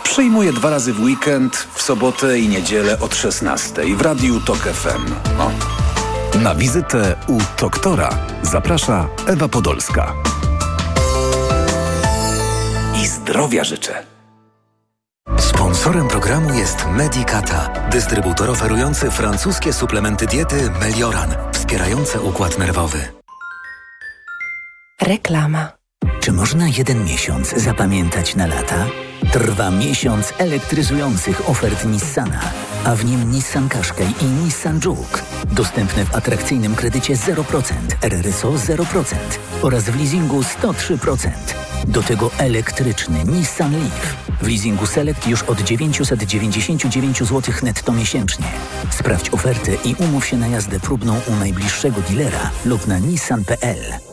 Przyjmuję dwa razy w weekend, w sobotę i niedzielę od 16 w Radiu Tok FM. O. Na wizytę u doktora zaprasza Ewa Podolska. I zdrowia życzę. Sponsorem programu jest Medicata, dystrybutor oferujący francuskie suplementy diety Melioran, wspierające układ nerwowy. Reklama. Czy można jeden miesiąc zapamiętać na lata? Trwa miesiąc elektryzujących ofert Nissana, a w nim Nissan Qashqai i Nissan Juke. Dostępne w atrakcyjnym kredycie 0%, RRSO 0% oraz w leasingu 103%. Do tego elektryczny Nissan Leaf. W leasingu Select już od 999 zł netto miesięcznie. Sprawdź ofertę i umów się na jazdę próbną u najbliższego dealera lub na nissan.pl.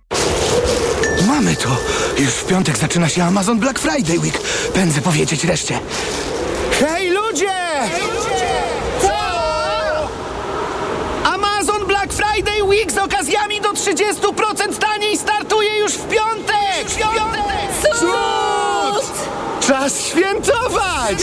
Mamy to! Już w piątek zaczyna się Amazon Black Friday Week. Pędzę powiedzieć reszcie. Hej ludzie! Co? Amazon Black Friday Week z okazjami do 30% taniej startuje już w piątek! W piątek! Cud! Czas świętować!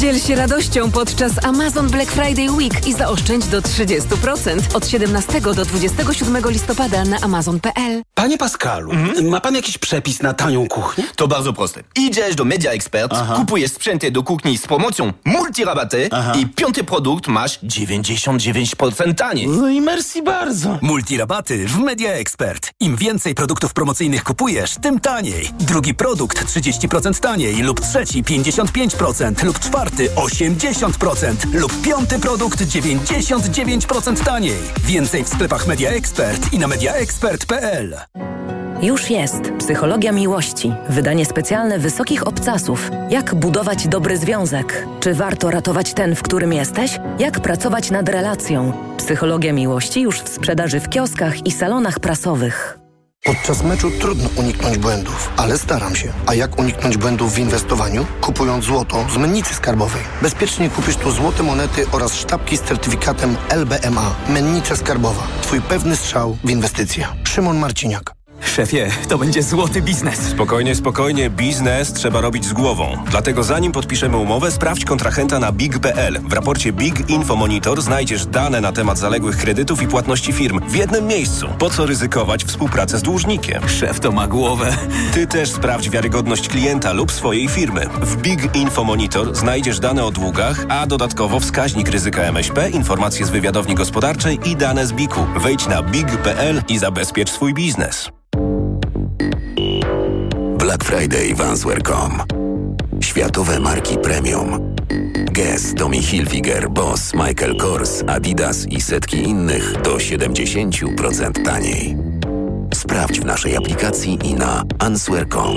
Dziel się radością podczas Amazon Black Friday Week i zaoszczędź do 30% od 17 do 27 listopada na amazon.pl. Panie Pascalu, ma pan jakiś przepis na tanią kuchnię? To bardzo proste. Idziesz do Media Expert, kupujesz sprzęty do kuchni z promocją multirabaty i piąty produkt masz 99% taniej. No i merci bardzo. Multirabaty w Media Expert. Im więcej produktów promocyjnych kupujesz, tym taniej. Drugi produkt 30% taniej lub trzeci 55% lub czwarty 80% lub piąty produkt 99% taniej. Więcej w sklepach Media Expert i na mediaexpert.pl. Już jest Psychologia Miłości. Wydanie specjalne wysokich obcasów. Jak budować dobry związek? Czy warto ratować ten, w którym jesteś? Jak pracować nad relacją? Psychologia Miłości już w sprzedaży w kioskach i salonach prasowych. Podczas meczu trudno uniknąć błędów, ale staram się. A jak uniknąć błędów w inwestowaniu? Kupując złoto z mennicy skarbowej. Bezpiecznie kupisz tu złote monety oraz sztabki z certyfikatem LBMA. Mennica skarbowa. Twój pewny strzał w inwestycje. Szymon Marciniak. Szefie, to będzie złoty biznes. Spokojnie, spokojnie, biznes trzeba robić z głową. Dlatego zanim podpiszemy umowę, sprawdź kontrahenta na big.pl. W raporcie Big Info Monitor znajdziesz dane na temat zaległych kredytów i płatności firm w jednym miejscu. Po co ryzykować współpracę z dłużnikiem? Szef to ma głowę. Ty też sprawdź wiarygodność klienta lub swojej firmy. W Big Info Monitor znajdziesz dane o długach, a dodatkowo wskaźnik ryzyka MŚP, informacje z wywiadowni gospodarczej i dane z BIK-u. Wejdź na big.pl i zabezpiecz swój biznes. Black Friday w Answer.com. Światowe marki premium. Guess, Tommy Hilfiger, Boss, Michael Kors, Adidas i setki innych do 70% taniej. Sprawdź w naszej aplikacji i na answer.com.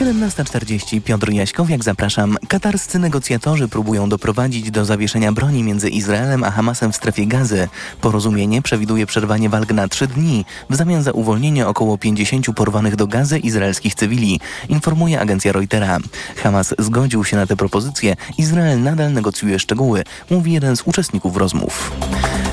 17.40 Piotr Jaśkowiak, zapraszam. Katarscy negocjatorzy próbują doprowadzić do zawieszenia broni między Izraelem a Hamasem w strefie gazy. Porozumienie przewiduje przerwanie walk na trzy dni w zamian za uwolnienie około 50 porwanych do gazy izraelskich cywili, informuje agencja Reutera. Hamas zgodził się na tę propozycję, Izrael nadal negocjuje szczegóły, mówi jeden z uczestników rozmów.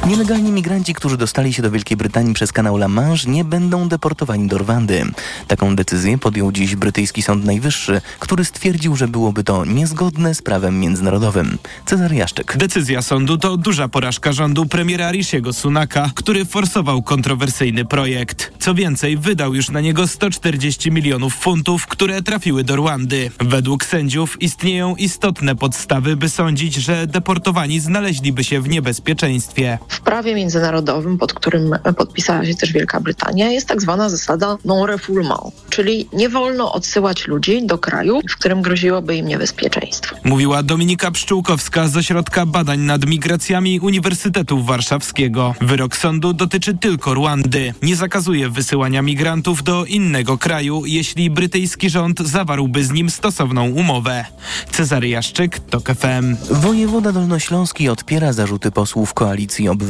Nielegalni migranci, którzy dostali się do Wielkiej Brytanii przez kanał La Manche, nie będą deportowani do Rwandy. Taką decyzję podjął dziś brytyjski Sąd Najwyższy, który stwierdził, że byłoby to niezgodne z prawem międzynarodowym. Cezary Jaszczyk. Decyzja sądu to duża porażka rządu premiera Rishiego Sunaka, który forsował kontrowersyjny projekt. Co więcej, wydał już na niego 140 milionów funtów, które trafiły do Rwandy. Według sędziów istnieją istotne podstawy, by sądzić, że deportowani znaleźliby się w niebezpieczeństwie. W prawie międzynarodowym, pod którym podpisała się też Wielka Brytania, jest tak zwana zasada non-refoulement, czyli nie wolno odsyłać ludzi do kraju, w którym groziłoby im niebezpieczeństwo. Mówiła Dominika Pszczółkowska z Ośrodka Badań nad Migracjami Uniwersytetu Warszawskiego. Wyrok sądu dotyczy tylko Rwandy. Nie zakazuje wysyłania migrantów do innego kraju, jeśli brytyjski rząd zawarłby z nim stosowną umowę. Cezary Jaszczyk, TOK FM. Wojewoda Dolnośląski odpiera zarzuty posłów Koalicji Obywatelskiej.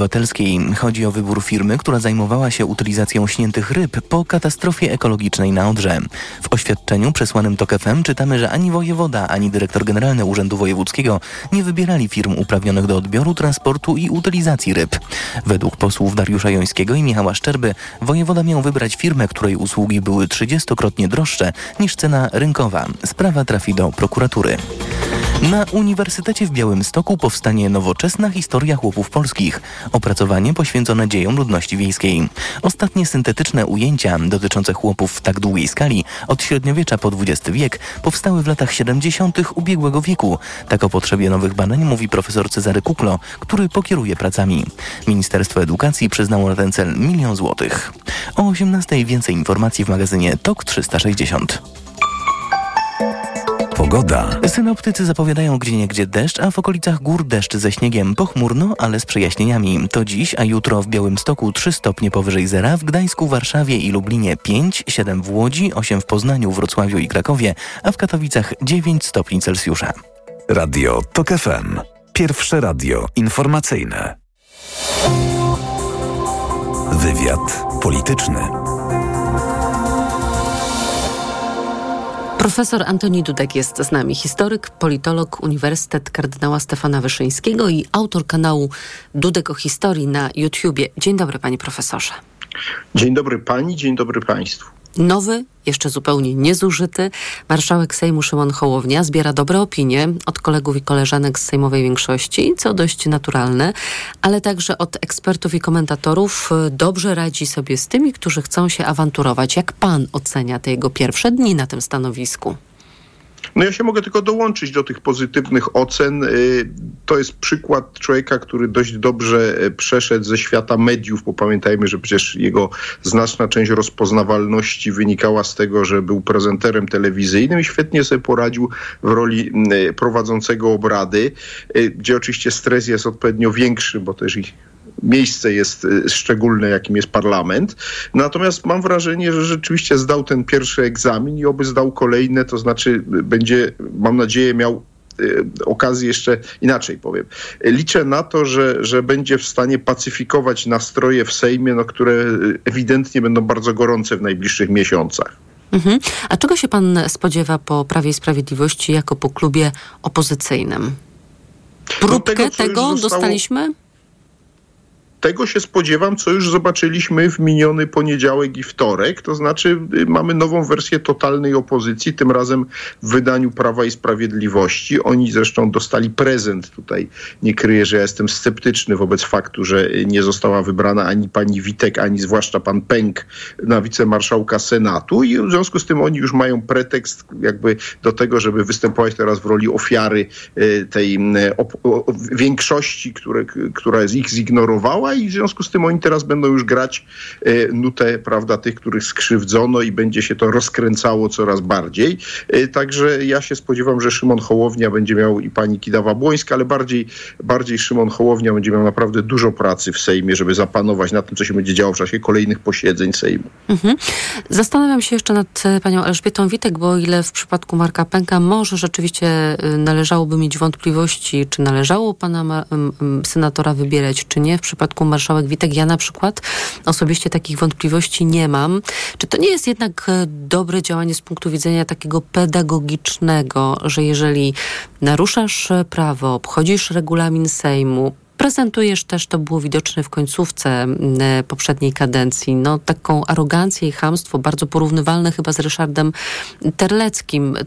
Chodzi o wybór firmy, która zajmowała się utylizacją śniętych ryb po katastrofie ekologicznej na Odrze. W oświadczeniu przesłanym TOK FM czytamy, że ani wojewoda, ani dyrektor generalny Urzędu Wojewódzkiego nie wybierali firm uprawnionych do odbioru, transportu i utylizacji ryb. Według posłów Dariusza Jońskiego i Michała Szczerby wojewoda miał wybrać firmę, której usługi były 30-krotnie droższe niż cena rynkowa. Sprawa trafi do prokuratury. Na Uniwersytecie w Białymstoku powstanie nowoczesna historia chłopów polskich. Opracowanie poświęcone dziejom ludności wiejskiej. Ostatnie syntetyczne ujęcia dotyczące chłopów w tak długiej skali od średniowiecza po XX wiek powstały w latach 70. ubiegłego wieku. Tak o potrzebie nowych badań mówi profesor Cezary Kuklo, który pokieruje pracami. Ministerstwo Edukacji przyznało na ten cel milion złotych. O 18 więcej informacji w magazynie TOK 360. Pogoda. Synoptycy zapowiadają gdzieniegdzie deszcz, a w okolicach gór deszcz ze śniegiem. Pochmurno, ale z przejaśnieniami. To dziś, a jutro w Białymstoku 3 stopnie powyżej zera, w Gdańsku, Warszawie i Lublinie 5, 7 w Łodzi, 8 w Poznaniu, Wrocławiu i Krakowie, a w Katowicach 9 stopni Celsjusza. Radio TOK FM. Pierwsze radio informacyjne. Wywiad polityczny. Profesor Antoni Dudek jest z nami, historyk, politolog, Uniwersytet Kardynała Stefana Wyszyńskiego i autor kanału Dudek o historii na YouTubie. Dzień dobry, panie profesorze. Dzień dobry pani, dzień dobry państwu. Nowy, jeszcze zupełnie niezużyty, marszałek Sejmu Szymon Hołownia zbiera dobre opinie od kolegów i koleżanek z sejmowej większości, co dość naturalne, ale także od ekspertów i komentatorów dobrze radzi sobie z tymi, którzy chcą się awanturować. Jak pan ocenia te jego pierwsze dni na tym stanowisku? No ja się mogę tylko dołączyć do tych pozytywnych ocen. To jest przykład człowieka, który dość dobrze przeszedł ze świata mediów, bo pamiętajmy, że przecież jego znaczna część rozpoznawalności wynikała z tego, że był prezenterem telewizyjnym i świetnie sobie poradził w roli prowadzącego obrady, gdzie oczywiście stres jest odpowiednio większy, bo też ich miejsce jest szczególne, jakim jest parlament. Natomiast mam wrażenie, że rzeczywiście zdał ten pierwszy egzamin i oby zdał kolejne, to znaczy będzie, mam nadzieję, miał okazję jeszcze inaczej powiem. Liczę na to, że, że będzie w stanie pacyfikować nastroje w Sejmie, no, które ewidentnie będą bardzo gorące w najbliższych miesiącach. Mhm. A czego się pan spodziewa po Prawie i Sprawiedliwości jako po klubie opozycyjnym? Próbkę no tego, tego zostało... dostaliśmy? Tego się spodziewam, co już zobaczyliśmy w miniony poniedziałek i wtorek. To znaczy, mamy nową wersję totalnej opozycji, tym razem w wydaniu Prawa i Sprawiedliwości. Oni zresztą dostali prezent. Tutaj nie kryję, że ja jestem sceptyczny wobec faktu, że nie została wybrana ani pani Witek, ani zwłaszcza pan Pęk na wicemarszałka Senatu. I w związku z tym oni już mają pretekst jakby do tego, żeby występować teraz w roli ofiary tej większości, które, która ich zignorowała i w związku z tym oni teraz będą już grać e, nutę, prawda, tych, których skrzywdzono i będzie się to rozkręcało coraz bardziej. E, także ja się spodziewam, że Szymon Hołownia będzie miał i pani Kidawa-Błońska, ale bardziej, bardziej Szymon Hołownia będzie miał naprawdę dużo pracy w Sejmie, żeby zapanować nad tym, co się będzie działo w czasie kolejnych posiedzeń Sejmu. Mhm. Zastanawiam się jeszcze nad e, panią Elżbietą Witek, bo o ile w przypadku Marka Pęka może rzeczywiście należałoby mieć wątpliwości, czy należało pana senatora wybierać, czy nie. W przypadku marszałek Witek ja na przykład osobiście takich wątpliwości nie mam. Czy to nie jest jednak e, dobre działanie z punktu widzenia takiego pedagogicznego, że jeżeli naruszasz prawo, obchodzisz regulamin Sejmu, prezentujesz też, to było widoczne w końcówce poprzedniej kadencji, no taką arogancję i chamstwo, bardzo porównywalne chyba z Ryszardem Terleckim,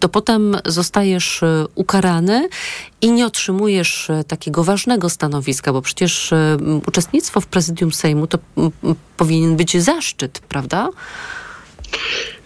to potem zostajesz e, ukarany i nie otrzymujesz e, takiego ważnego stanowiska, bo przecież e, uczestnictwo w prezydium Sejmu to powinien być zaszczyt, prawda?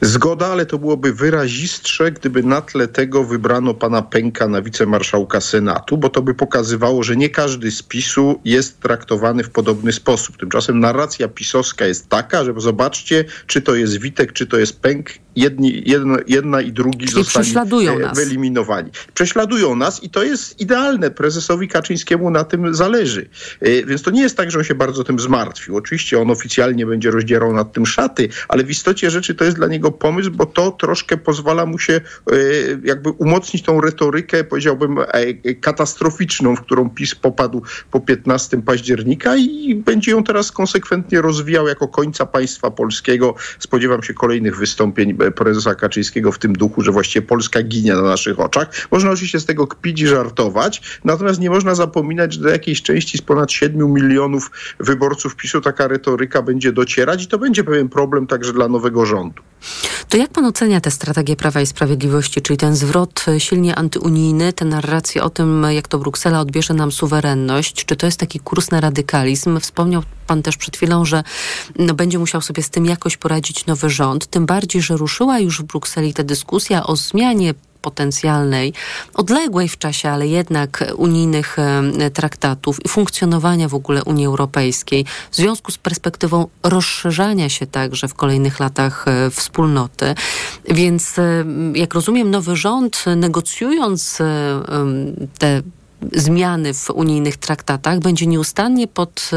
Zgoda, ale to byłoby wyrazistsze, gdyby na tle tego wybrano pana Pęka na wicemarszałka Senatu, bo to by pokazywało, że nie każdy z PiSu jest traktowany w podobny sposób. Tymczasem narracja pisowska jest taka, że zobaczcie, czy to jest Witek, czy to jest Pęk, jedni, jedna, jedna i drugi Czyli zostali prześladują nas. wyeliminowani. Prześladują nas i to jest idealne. Prezesowi Kaczyńskiemu na tym zależy. E, Więc to nie jest tak, że on się bardzo tym zmartwił. Oczywiście on oficjalnie będzie rozdzierał nad tym szaty, ale w istocie rzeczy to jest dla niego pomysł, bo to troszkę pozwala mu się e, jakby umocnić tą retorykę, powiedziałbym, e, katastroficzną, w którą PiS popadł po 15 października i będzie ją teraz konsekwentnie rozwijał jako końca państwa polskiego. Spodziewam się kolejnych wystąpień prezesa Kaczyńskiego w tym duchu, że właściwie Polska ginie na naszych oczach. Można oczywiście z tego kpić i żartować, natomiast nie można zapominać, że do jakiejś części z ponad 7 milionów wyborców PiSu taka retoryka będzie docierać i to będzie pewien problem także dla nowego rządu. To jak pan ocenia tę strategię Prawa i Sprawiedliwości, czyli ten zwrot silnie antyunijny, tę narrację o tym, jak to Bruksela odbierze nam suwerenność? Czy to jest taki kurs na radykalizm? Wspomniał pan też przed chwilą, że no, będzie musiał sobie z tym jakoś poradzić nowy rząd, tym bardziej, że ruszyła już w Brukseli ta dyskusja o zmianie potencjalnej, odległej w czasie, ale jednak unijnych e, traktatów i funkcjonowania w ogóle Unii Europejskiej w związku z perspektywą rozszerzania się także w kolejnych latach e, wspólnoty. Więc e, jak rozumiem, nowy rząd negocjując te zmiany w unijnych traktatach będzie nieustannie pod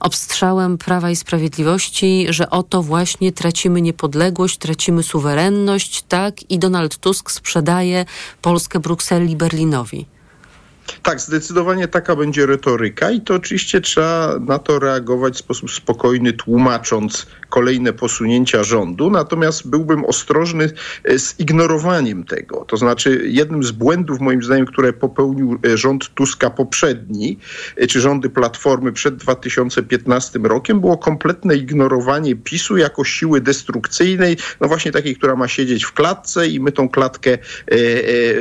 obstrzałem Prawa i Sprawiedliwości, że oto właśnie tracimy niepodległość, tracimy suwerenność, tak? I Donald Tusk sprzedaje Polskę Brukseli Berlinowi. Tak, zdecydowanie taka będzie retoryka i to oczywiście trzeba na to reagować w sposób spokojny, tłumacząc kolejne posunięcia rządu. Natomiast byłbym ostrożny z ignorowaniem tego. To znaczy, jednym z błędów, moim zdaniem, które popełnił rząd Tuska poprzedni, czy rządy Platformy przed 2015 rokiem, było kompletne ignorowanie PiSu jako siły destrukcyjnej, no właśnie takiej, która ma siedzieć w klatce i my tą klatkę e,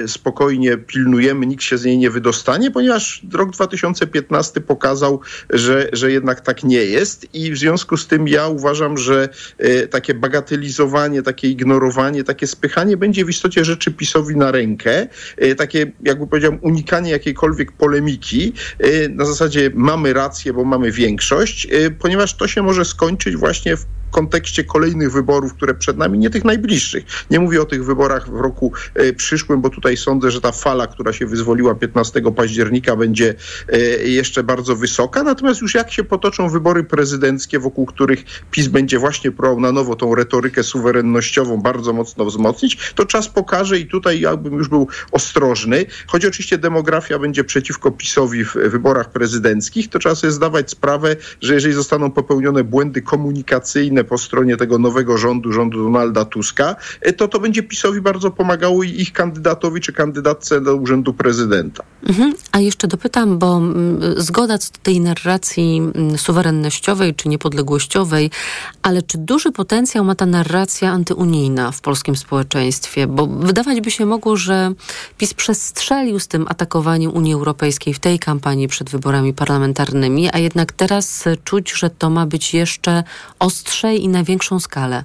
e, spokojnie pilnujemy, nikt się z niej nie wydostanie, ponieważ rok 2015 pokazał, że, że jednak tak nie jest i w związku z tym ja uważam, że e, takie bagatelizowanie, takie ignorowanie, takie spychanie będzie w istocie rzeczy PiSowi na rękę. E, takie, jakby powiedział, unikanie jakiejkolwiek polemiki e, na zasadzie mamy rację, bo mamy większość, ponieważ to się może skończyć właśnie w kontekście kolejnych wyborów, które przed nami, nie tych najbliższych. Nie mówię o tych wyborach w roku e, przyszłym, bo tutaj sądzę, że ta fala, która się wyzwoliła 15 października będzie e, jeszcze bardzo wysoka. Natomiast już jak się potoczą wybory prezydenckie, wokół których PiS będzie właśnie próbował na nowo tą retorykę suwerennościową bardzo mocno wzmocnić, to czas pokaże i tutaj jakbym już był ostrożny. Choć oczywiście demografia będzie przeciwko PiSowi w wyborach prezydenckich, to trzeba sobie zdawać sprawę, że jeżeli zostaną popełnione błędy komunikacyjne po stronie tego nowego rządu, rządu Donalda Tuska, e, to to będzie PiSowi bardzo pomagało i ich kandydatowi czy kandydatce do urzędu prezydenta. Mhm. A jeszcze dopytam, bo mm, zgoda co do tej narracji mm, suwerennościowej czy niepodległościowej, ale czy duży potencjał ma ta narracja antyunijna w polskim społeczeństwie? Bo wydawać by się mogło, że PiS przestrzelił z tym atakowaniem Unii Europejskiej w tej kampanii przed wyborami parlamentarnymi, a jednak teraz czuć, że to ma być jeszcze ostrzej i na większą skalę.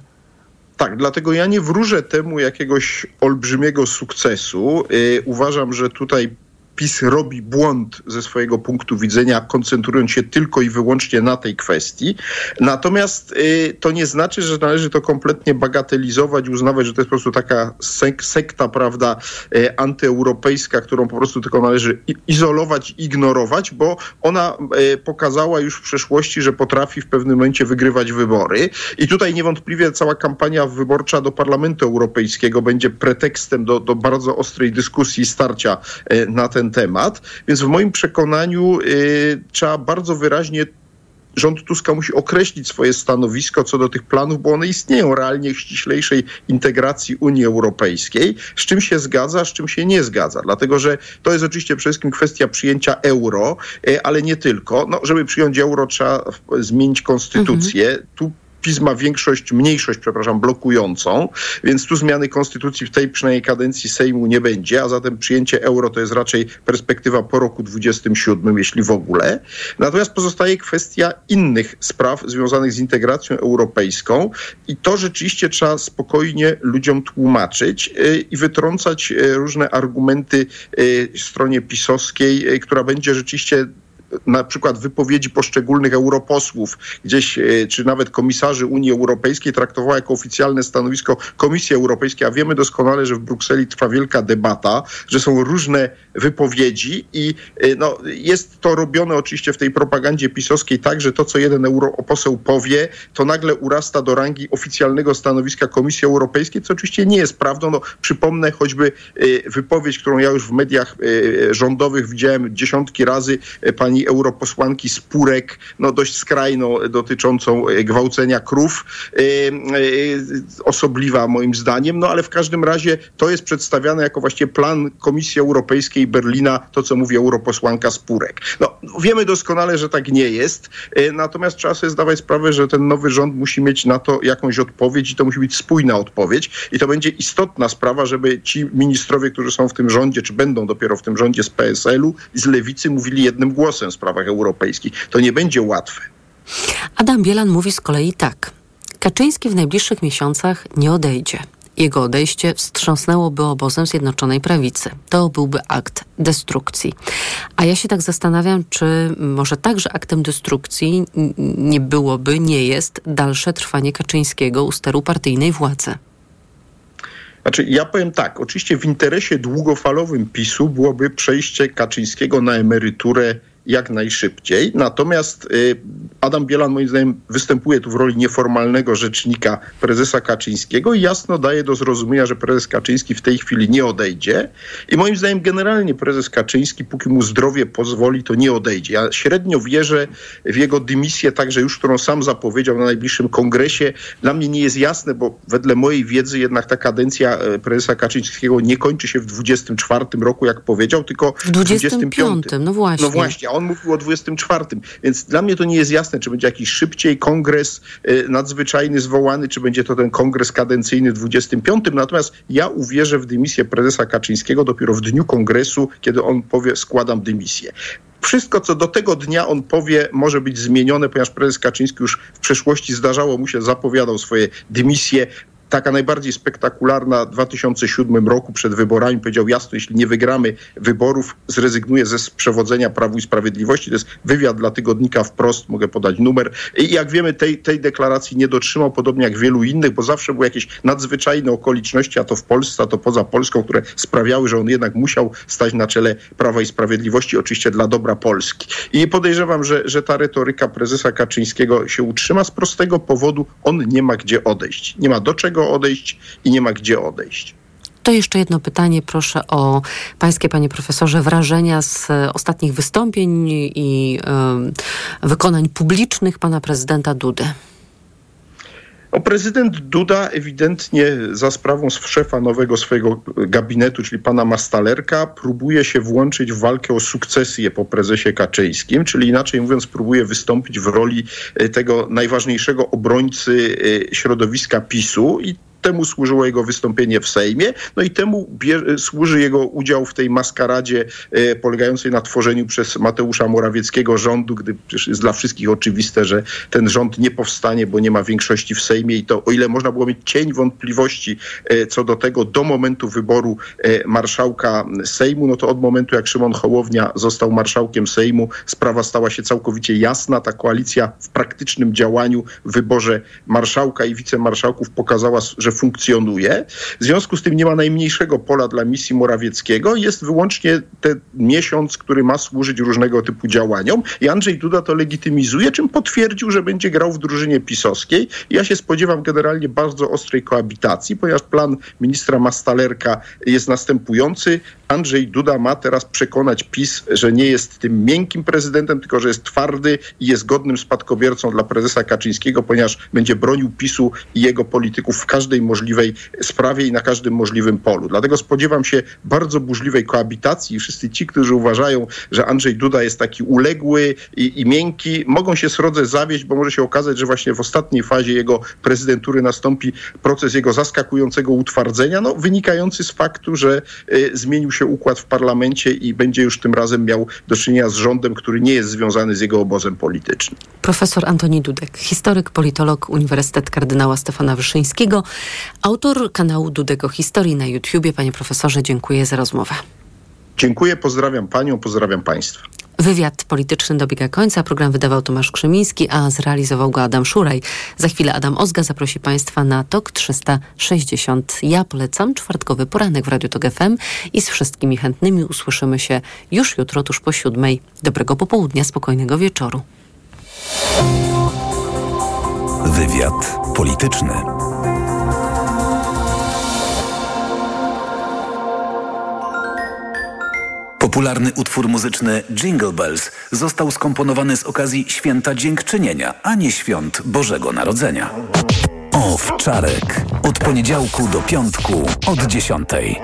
Tak, dlatego ja nie wróżę temu jakiegoś olbrzymiego sukcesu. Yy, uważam, że tutaj PiS robi błąd ze swojego punktu widzenia, koncentrując się tylko i wyłącznie na tej kwestii. Natomiast y, to nie znaczy, że należy to kompletnie bagatelizować, uznawać, że to jest po prostu taka sek sekta, prawda, y, antyeuropejska, którą po prostu tylko należy izolować, ignorować, bo ona y, pokazała już w przeszłości, że potrafi w pewnym momencie wygrywać wybory. I tutaj niewątpliwie cała kampania wyborcza do Parlamentu Europejskiego będzie pretekstem do, do bardzo ostrej dyskusji, starcia na ten temat. Więc w moim przekonaniu trzeba bardzo wyraźnie rząd Tuska musi określić swoje stanowisko co do tych planów, bo one istnieją realnie ściślejszej integracji Unii Europejskiej, z czym się zgadza, z czym się nie zgadza. Dlatego, że to jest oczywiście przede wszystkim kwestia przyjęcia euro, ale nie tylko. No, żeby przyjąć euro trzeba zmienić konstytucję. Mhm. Tu PiS ma większość, mniejszość, przepraszam, blokującą, więc tu zmiany konstytucji w tej przynajmniej kadencji Sejmu nie będzie, a zatem przyjęcie euro to jest raczej perspektywa po roku 27, jeśli w ogóle. Natomiast pozostaje kwestia innych spraw związanych z integracją europejską i to rzeczywiście trzeba spokojnie ludziom tłumaczyć y, i wytrącać y, różne argumenty y, stronie pisowskiej, która będzie rzeczywiście na przykład wypowiedzi poszczególnych europosłów gdzieś, e, czy nawet komisarzy Unii Europejskiej traktowała jako oficjalne stanowisko Komisji Europejskiej, a wiemy doskonale, że w Brukseli trwa wielka debata, że są różne wypowiedzi i e, no, jest to robione oczywiście w tej propagandzie pisowskiej tak, że to, co jeden europoseł powie, to nagle urasta do rangi oficjalnego stanowiska Komisji Europejskiej, co oczywiście nie jest prawdą. No, przypomnę choćby e, wypowiedź, którą ja już w mediach rządowych widziałem dziesiątki razy pani pani europosłanki Spurek, no dość skrajną, dotyczącą e, gwałcenia krów, e, e, osobliwa moim zdaniem, no ale w każdym razie to jest przedstawiane jako właśnie plan Komisji Europejskiej Berlina, to co mówi europosłanka Spurek. No wiemy doskonale, że tak nie jest, natomiast trzeba sobie zdawać sprawę, że ten nowy rząd musi mieć na to jakąś odpowiedź i to musi być spójna odpowiedź i to będzie istotna sprawa, żeby ci ministrowie, którzy są w tym rządzie, czy będą dopiero w tym rządzie z PSL-u i z Lewicy mówili jednym głosem w sprawach europejskich. To nie będzie łatwe. Adam Bielan mówi z kolei tak. Kaczyński w najbliższych miesiącach nie odejdzie. Jego odejście wstrząsnęłoby obozem Zjednoczonej Prawicy. To byłby akt destrukcji. A ja się tak zastanawiam, czy może także aktem destrukcji nie byłoby, nie jest dalsze trwanie Kaczyńskiego u steru partyjnej władzy. Znaczy, ja powiem tak, oczywiście w interesie długofalowym PiSu byłoby przejście Kaczyńskiego na emeryturę jak najszybciej. Natomiast y, Adam Bielan moim zdaniem występuje tu w roli nieformalnego rzecznika prezesa Kaczyńskiego i jasno daje do zrozumienia, że prezes Kaczyński w tej chwili nie odejdzie. I moim zdaniem generalnie prezes Kaczyński, póki mu zdrowie pozwoli, to nie odejdzie. Ja średnio wierzę w jego dymisję, także już którą sam zapowiedział na najbliższym kongresie. Dla mnie nie jest jasne, bo wedle mojej wiedzy jednak ta kadencja e, prezesa Kaczyńskiego nie kończy się w 24 roku, jak powiedział, tylko w 25. 25. No właśnie. No właśnie, on mówił o 24. Więc dla mnie to nie jest jasne, czy będzie jakiś szybciej kongres y, nadzwyczajny zwołany, czy będzie to ten kongres kadencyjny 25. Natomiast ja uwierzę w dymisję prezesa Kaczyńskiego dopiero w dniu kongresu, kiedy on powie składam dymisję wszystko, co do tego dnia on powie, może być zmienione, ponieważ prezes Kaczyński już w przeszłości zdarzało mu się, zapowiadał swoje dymisje taka najbardziej spektakularna w 2007 roku przed wyborami powiedział jasno, jeśli nie wygramy wyborów, zrezygnuje ze przewodzenia Prawu i Sprawiedliwości. To jest wywiad dla tygodnika wprost, mogę podać numer. I jak wiemy, tej, tej deklaracji nie dotrzymał, podobnie jak wielu innych, bo zawsze były jakieś nadzwyczajne okoliczności, a to w Polsce, a to poza Polską, które sprawiały, że on jednak musiał stać na czele Prawa i Sprawiedliwości, oczywiście dla dobra Polski. I podejrzewam, że, że ta retoryka prezesa Kaczyńskiego się utrzyma z prostego powodu, on nie ma gdzie odejść. Nie ma do czego czego odejść i nie ma gdzie odejść. To jeszcze jedno pytanie, proszę o pańskie, panie profesorze, wrażenia z ostatnich wystąpień i y, wykonań publicznych pana prezydenta Dudy. No, prezydent Duda ewidentnie za sprawą szefa nowego swojego gabinetu, czyli pana Mastalerka, próbuje się włączyć w walkę o sukcesję po prezesie Kaczyńskim, czyli inaczej mówiąc, próbuje wystąpić w roli e, tego najważniejszego obrońcy e, środowiska PiSu i temu służyło jego wystąpienie w Sejmie, no i temu służy jego udział w tej maskaradzie e, polegającej na tworzeniu przez Mateusza Morawieckiego rządu, gdy jest dla wszystkich oczywiste, że ten rząd nie powstanie, bo nie ma większości w Sejmie i to o ile można było mieć cień wątpliwości e, co do tego do momentu wyboru e, marszałka Sejmu, no to od momentu jak Szymon Hołownia został marszałkiem Sejmu, sprawa stała się całkowicie jasna. Ta koalicja w praktycznym działaniu w wyborze marszałka i wicemarszałków pokazała, że funkcjonuje. W związku z tym nie ma najmniejszego pola dla misji Morawieckiego. Jest wyłącznie ten miesiąc, który ma służyć różnego typu działaniom i Andrzej Duda to legitymizuje, czym potwierdził, że będzie grał w drużynie pisowskiej. Ja się spodziewam generalnie bardzo ostrej koabitacji, ponieważ plan ministra Mastalerka jest następujący. Andrzej Duda ma teraz przekonać PiS, że nie jest tym miękkim prezydentem, tylko że jest twardy i jest godnym spadkobiercą dla prezesa Kaczyńskiego, ponieważ będzie bronił PiSu i jego polityków w każdej możliwej sprawie i na każdym możliwym polu. Dlatego spodziewam się bardzo burzliwej koabitacji i wszyscy ci, którzy uważają, że Andrzej Duda jest taki uległy i, i miękki, mogą się srodze zawieść, bo może się okazać, że właśnie w ostatniej fazie jego prezydentury nastąpi proces jego zaskakującego utwardzenia, no, wynikający z faktu, że y, zmienił się układ w parlamencie i będzie już tym razem miał do czynienia z rządem, który nie jest związany z jego obozem politycznym. Profesor Antoni Dudek, historyk, politolog, Uniwersytet Kardynała Stefana Wyszyńskiego, autor kanału Dudek o historii na YouTubie. Panie profesorze, dziękuję za rozmowę. Dziękuję, pozdrawiam panią, pozdrawiam państwa. Wywiad polityczny dobiega końca. Program wydawał Tomasz Krzymiński, a zrealizował go Adam Szuraj. Za chwilę Adam Ozga zaprosi Państwa na TOK 360. Ja polecam czwartkowy poranek w Radiu TOK FM i z wszystkimi chętnymi usłyszymy się już jutro tuż po siódmej. Dobrego popołudnia, spokojnego wieczoru. Wywiad polityczny. Popularny utwór muzyczny Jingle Bells został skomponowany z okazji Święta Dziękczynienia, a nie Świąt Bożego Narodzenia. Owczarek. Od poniedziałku do piątku od dziesiątej.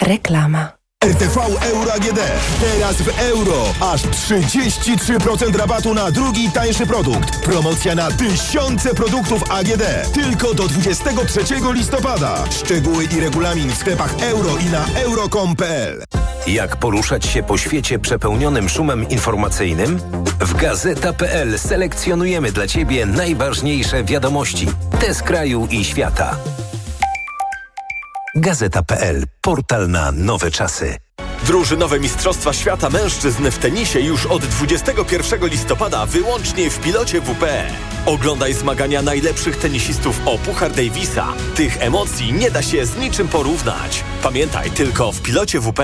Reklama. RTV Euro AGD. Teraz w euro. Aż 33% rabatu na drugi tańszy produkt. Promocja na tysiące produktów AGD. Tylko do 23 listopada. Szczegóły i regulamin w sklepach euro i na euro.com.pl. Jak poruszać się po świecie przepełnionym szumem informacyjnym? W Gazeta.pl selekcjonujemy dla Ciebie najważniejsze wiadomości. Te z kraju i świata. Gazeta.pl. Portal na nowe czasy. Drużynowe Mistrzostwa Świata Mężczyzn w tenisie już od 21 listopada wyłącznie w pilocie WP. Oglądaj zmagania najlepszych tenisistów o Puchar Davisa. Tych emocji nie da się z niczym porównać. Pamiętaj tylko w pilocie WP.